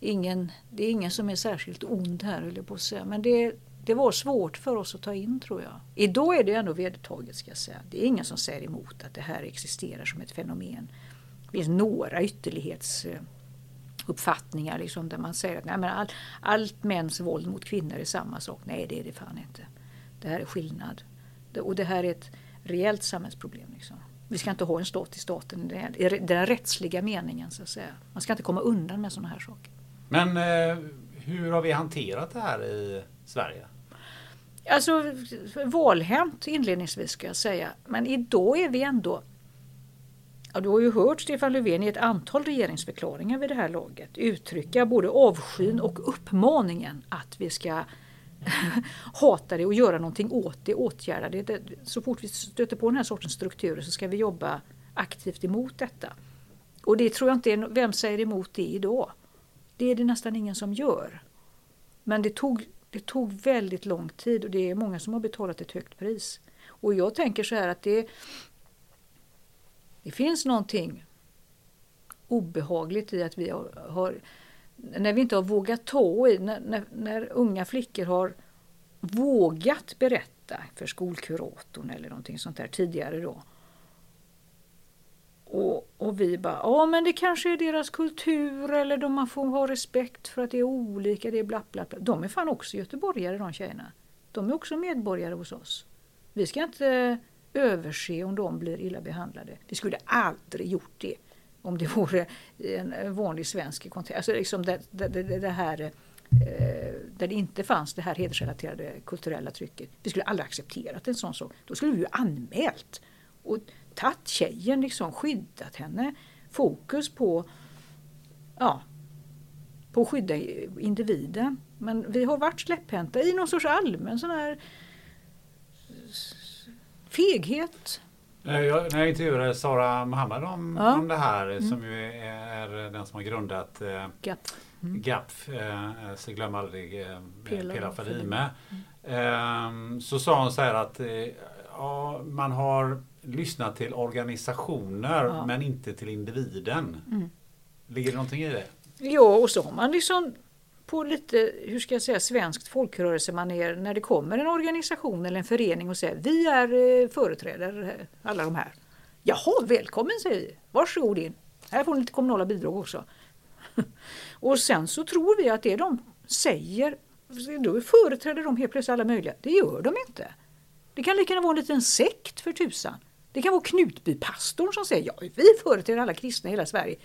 Ingen, det är ingen som är särskilt ond här höll jag på att säga. Men det, det var svårt för oss att ta in tror jag. Idag är det ändå vedertaget ska jag säga. Det är ingen som säger emot att det här existerar som ett fenomen. Det finns några ytterlighetsuppfattningar liksom, där man säger att nej, men all, allt mäns våld mot kvinnor är samma sak. Nej det är det fan inte. Det här är skillnad. Det, och det här är ett reellt samhällsproblem. Liksom. Vi ska inte ha en stat i staten i den rättsliga meningen. så att säga. Man ska inte komma undan med sådana här saker. Men eh, hur har vi hanterat det här i Sverige? Alltså valhänt inledningsvis ska jag säga. Men idag är vi ändå Ja, du har ju hört Stefan Löfven i ett antal regeringsförklaringar vid det här laget uttrycka både avskyn och uppmaningen att vi ska hata det och göra någonting åt det, åtgärda det. Så fort vi stöter på den här sortens strukturer så ska vi jobba aktivt emot detta. Och det tror jag inte är, vem säger emot det idag? Det är det nästan ingen som gör. Men det tog det tog väldigt lång tid och det är många som har betalat ett högt pris. Och jag tänker så här att det, det finns någonting obehagligt i att vi har, har när vi inte har vågat ta i, när, när, när, unga flickor har vågat berätta för skolkuratorn eller någonting sånt där tidigare då. Och, och vi bara, ja men det kanske är deras kultur eller de man får ha respekt för att det är olika, det är bla bla bla. De är fan också göteborgare de tjejerna. De är också medborgare hos oss. Vi ska inte överse om de blir illa behandlade. Vi skulle aldrig gjort det om det vore en vanlig svensk kontext. Alltså liksom det, det, det, det här eh, där det inte fanns det här hedersrelaterade kulturella trycket. Vi skulle aldrig accepterat en sån sak. Då skulle vi ju anmält och tagit tjejen, liksom, skyddat henne. Fokus på, ja, på att skydda individen. Men vi har varit släpphänta i någon sorts allmän sån här feghet. Eh, jag, när jag intervjuade Sara Mohammed om, Ja. om det här Mm. som ju är den som har grundat eh, GAP. Mm. GAPF, eh, så glöm aldrig eh, Pela Pela Fadime. Fadime. Eh, så sa hon så här att eh, ja, man har lyssnat till organisationer Ja. men inte till individen. Mm. Ligger det någonting i det? Ja, och så har man liksom på lite, hur ska jag säga, svenskt folkrörelsemanér när det kommer en organisation eller en förening och säger vi är eh, företrädare, alla de här. Jaha, välkommen säger vi. Varsågod in. Här får ni lite kommunala bidrag också. och sen så tror vi att det de säger, då företräder de helt plötsligt alla möjliga. Det gör de inte. Det kan lika gärna vara en liten sekt för tusan. Det kan vara Knutbypastorn som säger ja, vi företräder alla kristna i hela Sverige.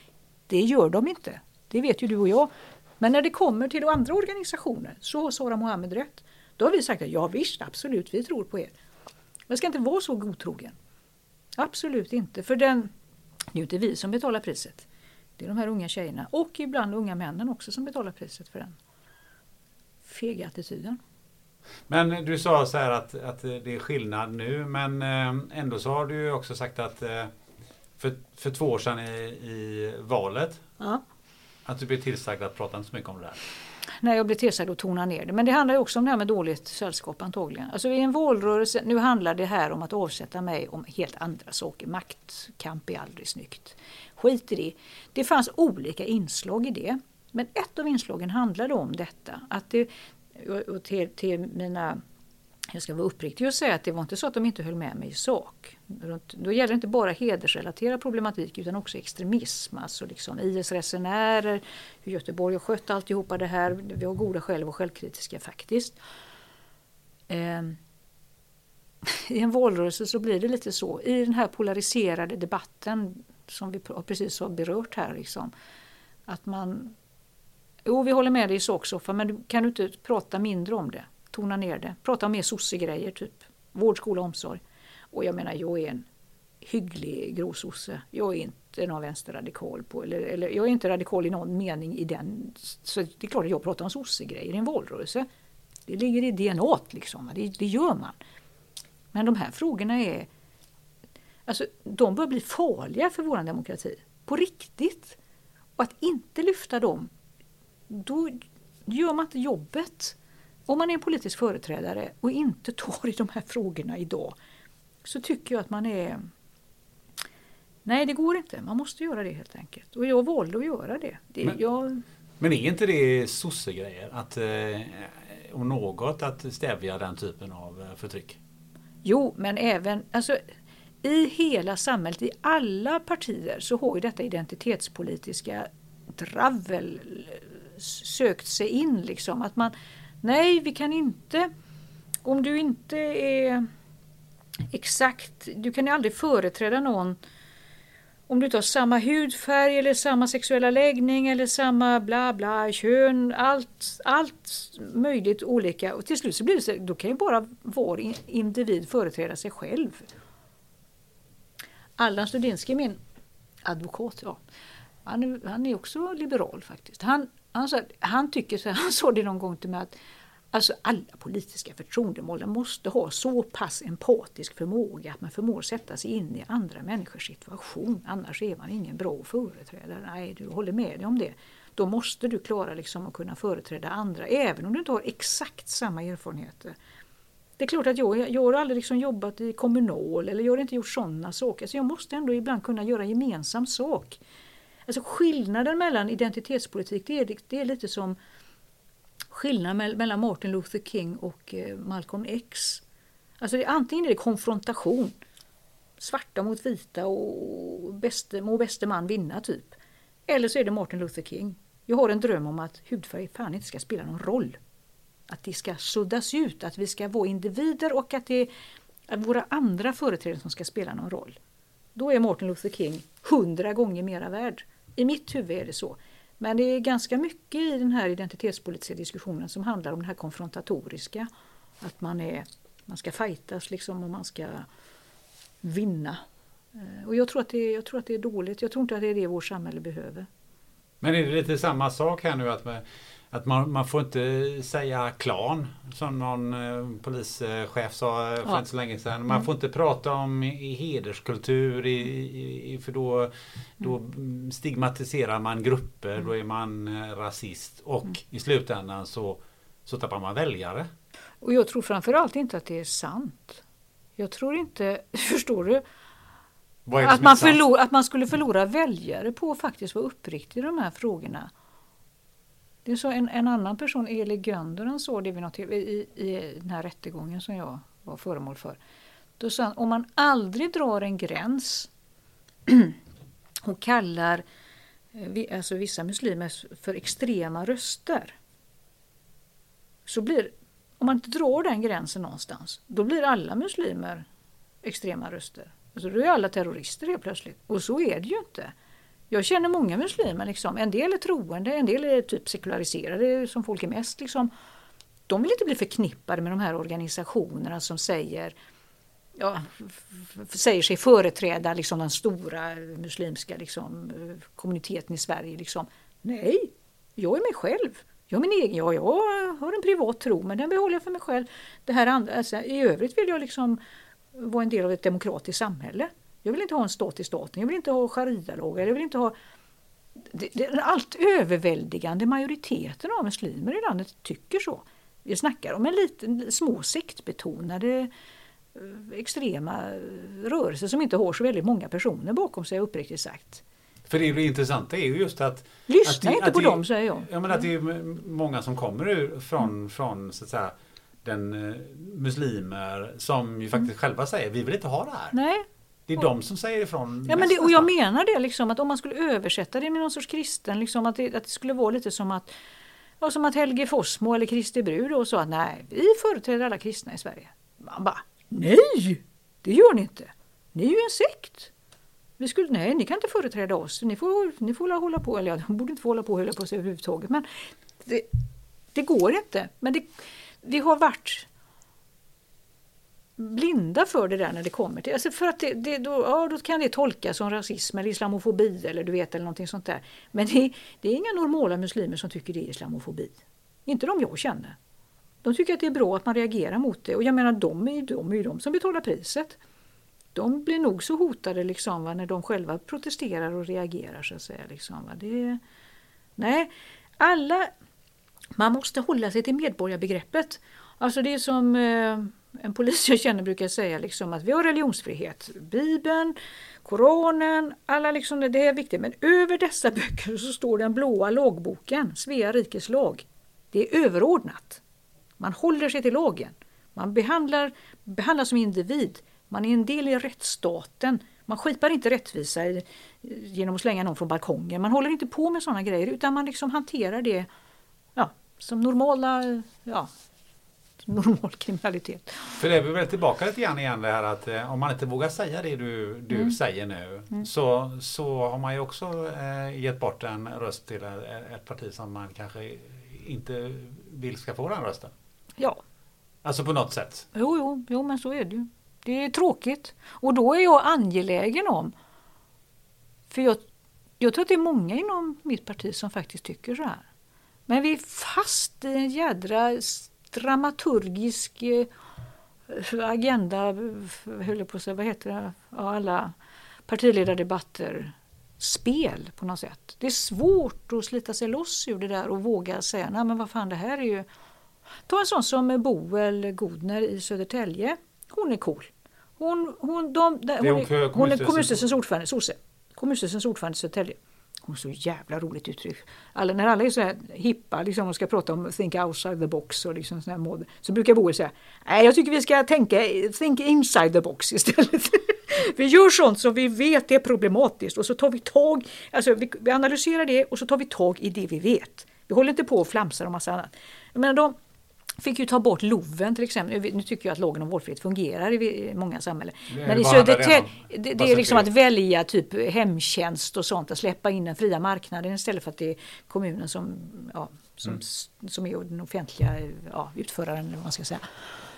Det gör de inte. Det vet ju du och jag. Men när det kommer till andra organisationer så har Sara Mohammed rätt. Då har vi sagt att ja visst, absolut, vi tror på er. Man ska inte vara så godtrogen. Absolut inte, för den, det är ju inte vi som betalar priset. Det är de här unga tjejerna och ibland unga männen också som betalar priset för den fega attityden. Men du sa så här att, att det är skillnad nu men eh, ändå så har du ju också sagt att eh, för, för två år sedan i, i valet Ja. att du blev tillsagd att prata inte så mycket om det där. när jag blir tillsagd att tona ner det. Men det handlar ju också om det här med dåligt sällskap antagligen. Alltså i en valrörelse, nu handlar det här om att avsätta mig om helt andra saker. Maktkamp är aldrig snyggt. Skit i det. Det fanns olika inslag i det. Men ett av inslagen handlade om detta. Att det, och till, till mina jag ska vara uppriktig och säga att det var inte så att de inte höll med mig i sak. Då gäller det inte bara hedersrelaterad problematik utan också extremism. Alltså liksom IS-resenärer, hur Göteborg har skött alltihopa det här. Vi har goda skäl att vara självkritiska faktiskt. Ehm, I en valrörelse så blir det lite så. I den här polariserade debatten som vi precis har berört här. Liksom, att man... Jo, vi håller med dig i sak Soffa, men kan du inte prata mindre om det? Tona ner det. Prata om mer sossegrejer, typ vård, skola, omsorg. Och jag menar, jag är en hygglig gråsosse. Jag är inte någon vänsterradikal. På, eller, eller, jag är inte radikal i någon mening i den. Så det är klart att jag pratar om sossegrejer i en valrörelse. Det ligger i DNA liksom. Det, det gör man. Men de här frågorna är... Alltså, de börjar bli farliga för vår demokrati. På riktigt. Och att inte lyfta dem, då gör man inte jobbet. Om man är en politisk företrädare och inte tar i de här frågorna idag så tycker jag att man är... Nej, det går inte. Man måste göra det helt enkelt. Och jag valde att göra det. det Men- jag, Men är inte det sossegrejer? Att, eh, om något att stävja den typen av eh, förtryck? Jo, men även alltså, i hela samhället, i alla partier så har ju detta identitetspolitiska dravel sökt sig in. Liksom. Att man, nej, vi kan inte, om du inte är exakt, du kan ju aldrig företräda någon om du inte har samma hudfärg eller samma sexuella läggning eller samma bla bla kön, allt, allt möjligt olika. Och till slut så blir det så, då kan ju bara vår individ företräda sig själv. Allan Studinski, min advokat, ja, han, är- han är också liberal faktiskt. Han, han, sa, han tycker så han sa det någon gång till mig att Alltså alla politiska förtroendemål måste ha så pass empatisk förmåga att man förmår sätta sig in i andra människors situation. Annars är man ingen bra företrädare. Nej, du håller med dig om det. Då måste du klara liksom att kunna företräda andra, även om du inte har exakt samma erfarenheter. Det är klart att jag, jag har aldrig liksom jobbat i kommunal eller jag har inte gjort sådana saker. Så jag måste ändå ibland kunna göra gemensam sak. Alltså skillnaden mellan identitetspolitik, det är, det är lite som skillnaden mellan Martin Luther King och eh, Malcolm X. Alltså det, antingen är det konfrontation, svarta mot vita och bäste, må bäste man vinna typ. Eller så är det Martin Luther King. Jag har en dröm om att hudfärg fan inte ska spela någon roll. Att det ska suddas ut, att vi ska vara individer och att det är våra andra företrädare som ska spela någon roll. Då är Martin Luther King hundra gånger mera värd. I mitt huvud är det så. Men det är ganska mycket i den här identitetspolitiska diskussionen som handlar om det här konfrontatoriska. Att man, är, man ska fightas liksom och man ska vinna. Eh, och jag tror, att det, jag tror att det är dåligt. Jag tror inte att det är det vårt samhälle behöver. Men är det lite samma sak här nu att, med, att man, man får inte säga klan som någon eh, polischef sa för ja. inte så länge sedan. Man mm. får inte prata om i, hederskultur i, i, för då, då mm. stigmatiserar man grupper, mm. då är man eh, rasist och mm. i slutändan så, så tappar man väljare. Och jag tror framförallt inte att det är sant. Jag tror inte, förstår du? Att man, förlor, att man skulle förlora väljare på att faktiskt vara uppriktig i de här frågorna. Det är så en, en annan person, Eli Gönderen, sa det vid något, i, i den här rättegången som jag var föremål för. Då sa han, om man aldrig drar en gräns och kallar eh, alltså vissa muslimer för extrema röster. Så blir, om man inte drar den gränsen någonstans, då blir alla muslimer extrema röster. Alltså då är alla terrorister helt plötsligt. Och så är det ju inte. Jag känner många muslimer, liksom. en del är troende, en del är typ sekulariserade som folk är mest. Liksom. De vill inte bli förknippade med de här organisationerna som säger ja, säger sig företräda liksom, den stora muslimska liksom, kommuniteten i Sverige. Liksom. Nej, jag är mig själv. Jag, min egen, ja, jag har en privat tro men den behåller jag för mig själv. Det här andra, alltså, I övrigt vill jag liksom vara en del av ett demokratiskt samhälle. Jag vill inte ha en stat i staten, jag vill inte ha sharia-lagar, jag vill inte ha den allt överväldigande majoriteten av muslimer i landet tycker så. Vi snackar om en liten, små sektbetonade eh, extrema rörelser som inte har så väldigt många personer bakom sig uppriktigt sagt. För det, det intressanta är ju just att... Lyssna att inte på dem säger jag. Ja men att det är många som kommer ur från, mm. från så att säga den eh, muslimer som ju faktiskt mm. själva säger vi vill inte ha det här. Nej. Det är de som säger ifrån. Ja, men det, och jag menar det liksom att om man skulle översätta det med någon sorts kristen, liksom att, det, att det skulle vara lite som att ja, som att Helge Fossmo eller Kristi brud och sa att nej, vi företräder alla kristna i Sverige. Man bara, nej, det gör ni inte. Ni är ju en sekt. Vi skulle, nej, ni kan inte företräda oss. Ni får, ni får hålla på, eller ja, de borde inte få hålla på och hålla på sig överhuvudtaget. Men det, det går inte. Men det, vi har varit blinda för det där när det kommer till, alltså för att det, det, då, ja, då kan det tolkas som rasism eller islamofobi eller du vet eller någonting sånt där. Men det, det är inga normala muslimer som tycker det är islamofobi. Inte de jag känner. De tycker att det är bra att man reagerar mot det och jag menar de är ju de, är ju de som betalar priset. De blir nog så hotade liksom, va, när de själva protesterar och reagerar. så att säga. Liksom, va. Det, nej, alla man måste hålla sig till medborgarbegreppet. Alltså det är som eh, en polis jag känner brukar säga liksom att vi har religionsfrihet. Bibeln, Koranen, alla liksom, det är viktigt. Men över dessa böcker så står den blåa lagboken, Svea rikes lag. Det är överordnat. Man håller sig till lagen. Man behandlar, behandlas som individ. Man är en del i rättsstaten. Man skipar inte rättvisa genom att slänga någon från balkongen. Man håller inte på med sådana grejer utan man liksom hanterar det som normala, ja, normal kriminalitet. För det är väl tillbaka lite grann igen det här att eh, om man inte vågar säga det du, du mm. säger nu mm. så, så har man ju också eh, gett bort en röst till ett parti som man kanske inte vill ska få den rösten. Ja. Alltså på något sätt. Jo, jo, jo men så är det ju. Det är tråkigt. Och då är jag angelägen om, för jag, jag tror att det är många inom mitt parti som faktiskt tycker så här. Men vi är fast i en jädra dramaturgisk eh, agenda, höll på att säga, vad heter det, alla partiledardebatter, spel på något sätt. Det är svårt att slita sig loss ur det där och våga säga, nej men vad fan det här är ju... Ta en sån som Boel Godner i Södertälje. Hon är cool. Hon, hon, de, hon, hon är, hon är kommunstyrelsens ordförande, sosse. Kommunstyrelsens ordförande i Södertälje. Hon så jävla roligt uttryck. Alla, när alla är så här hippa liksom, och ska prata om think outside the box och liksom sån mode, så brukar Boel säga nej jag tycker vi ska tänka think inside the box istället. vi gör sånt som vi vet är problematiskt och så tar vi tag, alltså vi, vi, analyserar det och så tar vi tag i det vi vet. Vi håller inte på och flamsar och massa annat. Jag menar, de, Fick ju ta bort LOVen till exempel. Nu tycker jag att lagen om valfrihet fungerar i många samhällen. Det Men i Södertälje, det det, är liksom att välja typ hemtjänst och sånt, att släppa in den fria marknaden istället för att det är kommunen som, ja, som, Mm. som är den offentliga ja, utföraren. Eller vad man ska säga.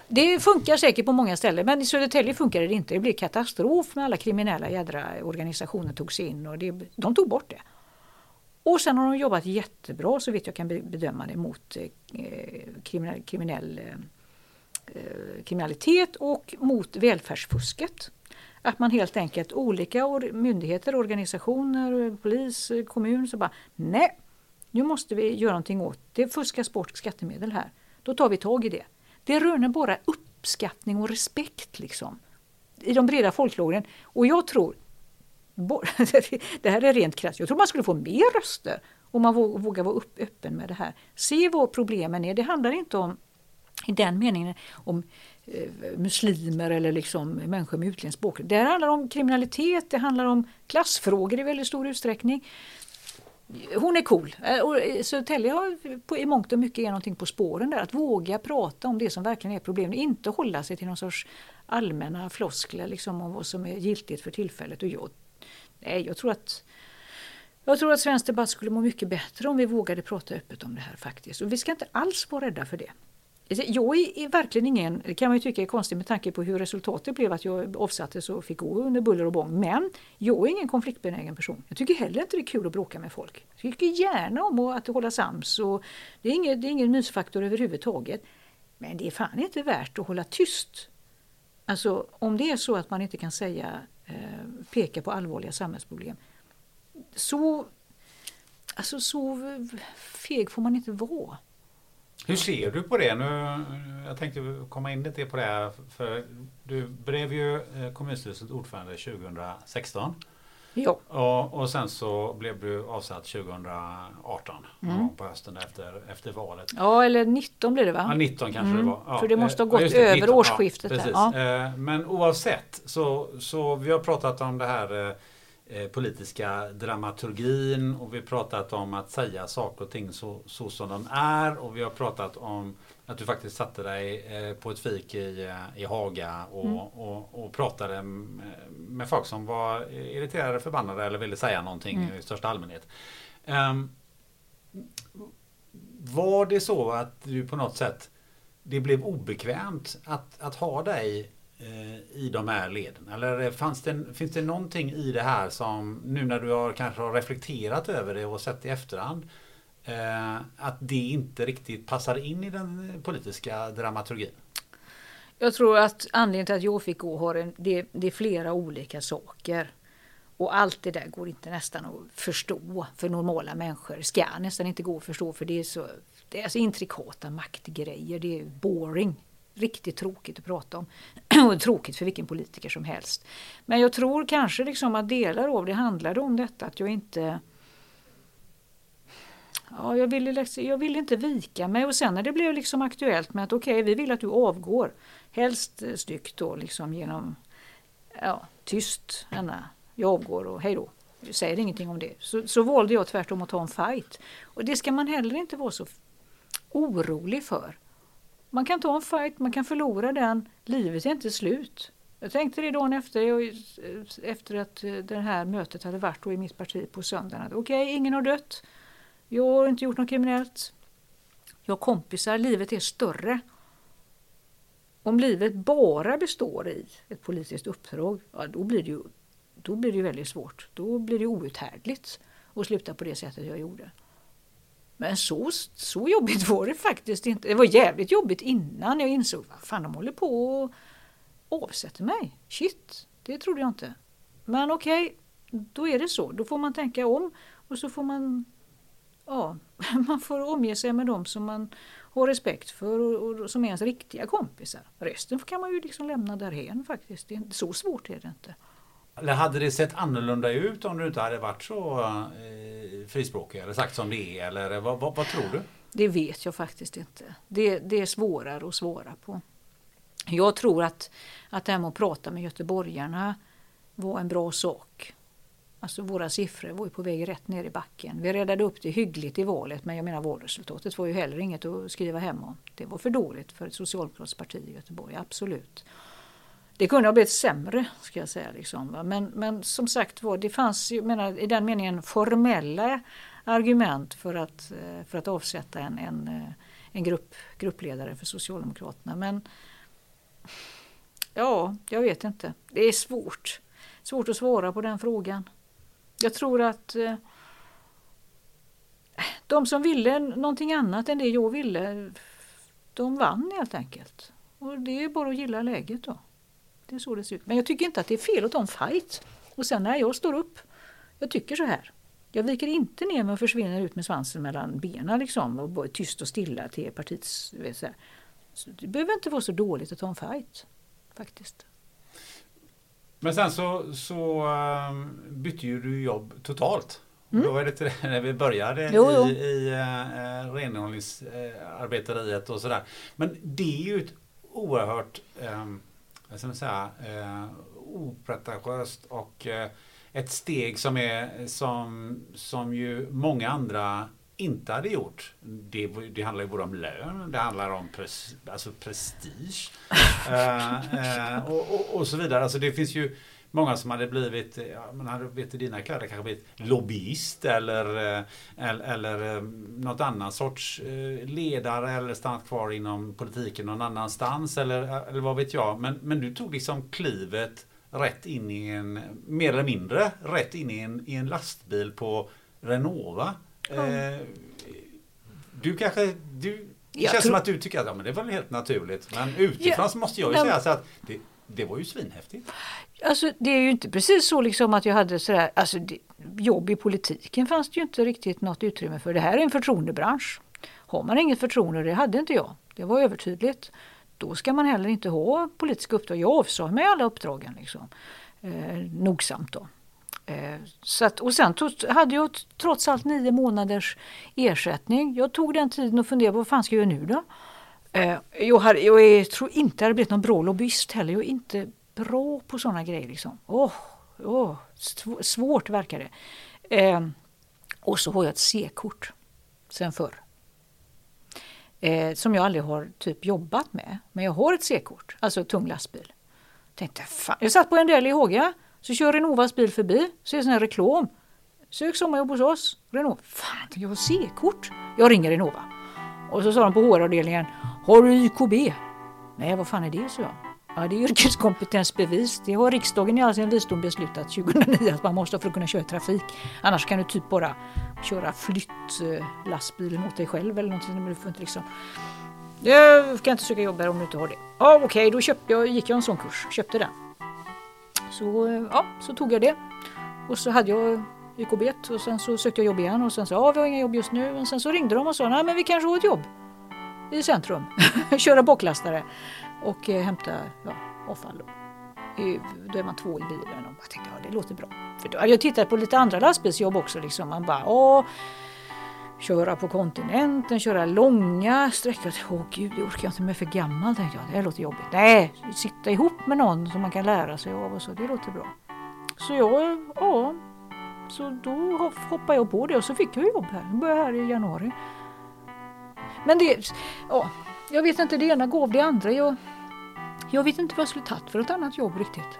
Det funkar säkert på många ställen men i Södertälje funkar det inte. Det blir katastrof med alla kriminella jädra organisationer togs in och det, de tog bort det. Och sen har de jobbat jättebra så vet jag kan bedöma det mot eh, kriminell, kriminell, eh, eh, kriminalitet och mot välfärdsfusket. Att man helt enkelt olika or- myndigheter, organisationer, polis, kommun så bara nej, nu måste vi göra någonting åt det. fuskas bort skattemedel här. Då tar vi tag i det. Det röner bara uppskattning och respekt liksom i de breda folklagren. Och jag tror Det här är rent krasst. Jag tror man skulle få mer röster om man vågar vara upp, öppen med det här. Se vad problemen är. Det handlar inte om i den meningen om eh, muslimer eller liksom människor med utländsk bakgrund. Det här handlar om kriminalitet, det handlar om klassfrågor i väldigt stor utsträckning. Hon är cool. Eh, eh, Södertälje har i mångt och mycket är någonting på spåren där. Att våga prata om det som verkligen är problem. Inte hålla sig till någon sorts allmänna floskler liksom, om vad som är giltigt för tillfället. Och jag, nej, jag tror att jag tror att svensk debatt skulle må mycket bättre om vi vågade prata öppet om det här faktiskt. Och vi ska inte alls vara rädda för det. Alltså, jag är, är verkligen ingen, det kan man ju tycka är konstigt med tanke på hur resultatet blev att jag avsattes och fick gå under buller och bång. Men jag är ingen konfliktbenägen person. Jag tycker heller inte det är kul att bråka med folk. Jag tycker gärna om att hålla sams och det är ingen, det är ingen mysfaktor överhuvudtaget. Men det är fan inte värt att hålla tyst. Alltså om det är så att man inte kan säga, Eh, pekar på allvarliga samhällsproblem. Så, alltså så feg får man inte vara. Hur ser du på det? Nu, jag tänkte komma in lite på det. här, För du blev ju eh, kommunstyrelsens ordförande 2016. Ja. Och, och sen så blev du avsatt 2018 någon Mm. på hösten efter, efter valet. Ja, eller 19 blir det va? Ja, 19 kanske Mm, det var. Ja, för det måste ha eh, gått ja, över 19, årsskiftet Ja, precis. Eh, Men oavsett så, så vi har pratat om det här eh, politiska dramaturgin och vi har pratat om att säga saker och ting så, så som de är och vi har pratat om att du faktiskt satte dig eh, på ett fik i, eh, i Haga och, Mm. och, och pratade med, folk som var irriterade, förbannade eller ville säga någonting Mm. i största allmänhet. Ehm, var det så att du på något sätt det blev obekvämt att, att ha dig eh, i de här leden? Eller fanns det, finns det någonting i det här som nu när du har kanske har reflekterat över det och sett i efterhand Eh, att det inte riktigt passar in i den politiska dramaturgin? Jag tror att anledningen till att jag fick gå har en, det, det är flera olika saker. Och allt det där går inte nästan att förstå för normala människor. Ska nästan inte gå att förstå för det är så det är så intrikata maktgrejer. Det är boring. Riktigt tråkigt att prata om. Och tråkigt för vilken politiker som helst. Men jag tror kanske liksom att delar av det handlade om detta att jag inte Ja, jag ville, liksom- jag ville inte vika mig och sen när det blev liksom aktuellt med att okej, vi vill att du avgår. Helst eh, styggt då liksom genom ja, tyst, Anna, jag avgår och hej då. Jag säger ingenting om det. Så, så valde jag tvärtom att ta en fight. Och det ska man heller inte vara så orolig för. Man kan ta en fight, man kan förlora den. Livet är inte slut. Jag tänkte det dagen efter, jag, eh, efter att eh, det här mötet hade varit då i mitt parti på söndagen. Okej, Okej, ingen har dött. Jag har inte gjort något kriminellt. Jag har kompisar, livet är större. Om livet bara består i ett politiskt uppdrag, ja, då, blir det ju, då blir det ju väldigt svårt. Då blir det outhärdligt att sluta på det sättet jag gjorde. Men så, så jobbigt var det faktiskt inte. Det var jävligt jobbigt innan jag insåg vad fan de håller på och avsätter mig. Shit, det trodde jag inte. Men okej, då är det så. Då får man tänka om och så får man ja, man får omge sig med dem som man har respekt för och, och som är ens riktiga kompisar. Resten kan man ju liksom lämna därhen faktiskt. Det är inte, så svårt är det inte. Eller hade det sett annorlunda ut om du inte hade varit så eh, frispråkig eller sagt som det är? Eller vad, vad, vad tror du? Det vet jag faktiskt inte. Det, det är svårare att svara på. Jag tror att, att det här med att prata med göteborgarna var en bra sak. Alltså våra siffror var ju på väg rätt ner i backen. Vi räddade upp det hyggligt i valet men jag menar valresultatet var ju heller inget att skriva hem om. Det var för dåligt för ett socialdemokratiskt parti i Göteborg, absolut. Det kunde ha blivit sämre, ska jag säga. Liksom. Men, men som sagt var, det fanns ju, menar, i den meningen formella argument för att, eh, för att avsätta en, en, eh, en grupp, gruppledare för Socialdemokraterna. Men ja, jag vet inte. Det är svårt. Svårt att svara på den frågan. Jag tror att eh, de som ville någonting annat än det jag ville, de vann helt enkelt. Och det är bara att gilla läget då. Det är så det ser ut. Men jag tycker inte att det är fel att ta en fight. Och sen när jag står upp, jag tycker så här. Jag viker inte ner mig och försvinner ut med svansen mellan benen liksom och bara tyst och stilla till partiets... Så så det behöver inte vara så dåligt att ta en fight, faktiskt. Men sen så, så um, bytte ju du jobb totalt. Mm. Då var det till, när vi började jo, jo. i, i uh, renhållningsarbetariet och sådär. Men det är ju ett oerhört um, vad ska man säga, uh, opretentiöst och uh, ett steg som är som, som ju många andra inte hade gjort. Det, det handlar ju både om lön, det handlar om pres, alltså prestige uh, uh, och, och, och, så vidare. Alltså det finns ju många som hade blivit, ja, man hade vet i dina kläder kanske blivit lobbyist eller, eller, eller något annan sorts ledare eller stannat kvar inom politiken någon annanstans eller, eller vad vet jag. Men, men du tog liksom klivet rätt in i en, mer eller mindre, rätt in i en, i en lastbil på Renova. Eh, du kanske, du, det jag känns tror... som att du tycker att ja, men det var helt naturligt. Men utifrån ja, så måste jag ju säga så att det, det var ju svinhäftigt. Alltså det är ju inte precis så liksom att jag hade sådär, alltså det, jobb i politiken fanns det ju inte riktigt något utrymme för. Det här är en förtroendebransch. Har man inget förtroende, det hade inte jag. Det var övertydligt då ska man heller inte ha politiska uppdrag. Jag avsade mig alla uppdragen liksom, eh, nogsamt. Då. Eh, så att, och sen tog, hade jag trots allt nio månaders ersättning. Jag tog den tiden och funderade på vad fan ska jag göra nu då? Eh, jag, hade, jag är, tror inte jag hade blivit någon bra lobbyist heller. Jag är inte bra på sådana grejer. Liksom. Oh, oh, svårt verkar det. Eh, och så har jag ett C-kort sen förr eh, som jag aldrig har typ jobbat med. Men jag har ett C-kort, alltså tung lastbil. Tänkte, fan. Jag satt på en del i Håga, så kör Renovas bil förbi, så är det sån här reklam. Sök sommarjobb hos oss, Renova. Fan, jag har C-kort. Jag ringer Renova. Och så sa de på HR-avdelningen, har du YKB? Nej, vad fan är det, så jag. Ja, det är yrkeskompetensbevis. Det har riksdagen i all sin visdom beslutat 2009 att man måste för att kunna köra trafik. Annars kan du typ bara köra flyttlastbilen åt dig själv eller någonting. Men du får inte liksom... Du kan inte söka jobb här om du inte har det. Ja, okej, okay, då köpte jag, gick jag en sån kurs. Köpte den. Så, ja, så tog jag det. Och så hade jag YKB och sen så sökte jag jobb igen och sen så ja, vi har inga jobb just nu. Och sen så ringde de och sa nej, men vi kanske har ett jobb i centrum. Köra baklastare och eh, hämta ja, avfall. Då. är man två i bilen och jag tänkte ja, det låter bra. För då, jag tittat på lite andra lastbilsjobb också. Liksom. Man bara, åh, köra på kontinenten, köra långa sträckor. Åh gud, det orkar jag inte med för gammal tänkte jag. Det låter jobbigt. Nej, sitta ihop med någon som man kan lära sig av och så, det låter bra. Så jag, ja, så då hoppade jag på det och så fick jag jobb här. Jag började här i januari. Men det, ja, jag vet inte, det ena gav det andra. Jag, jag vet inte vad jag skulle tagit för ett annat jobb riktigt.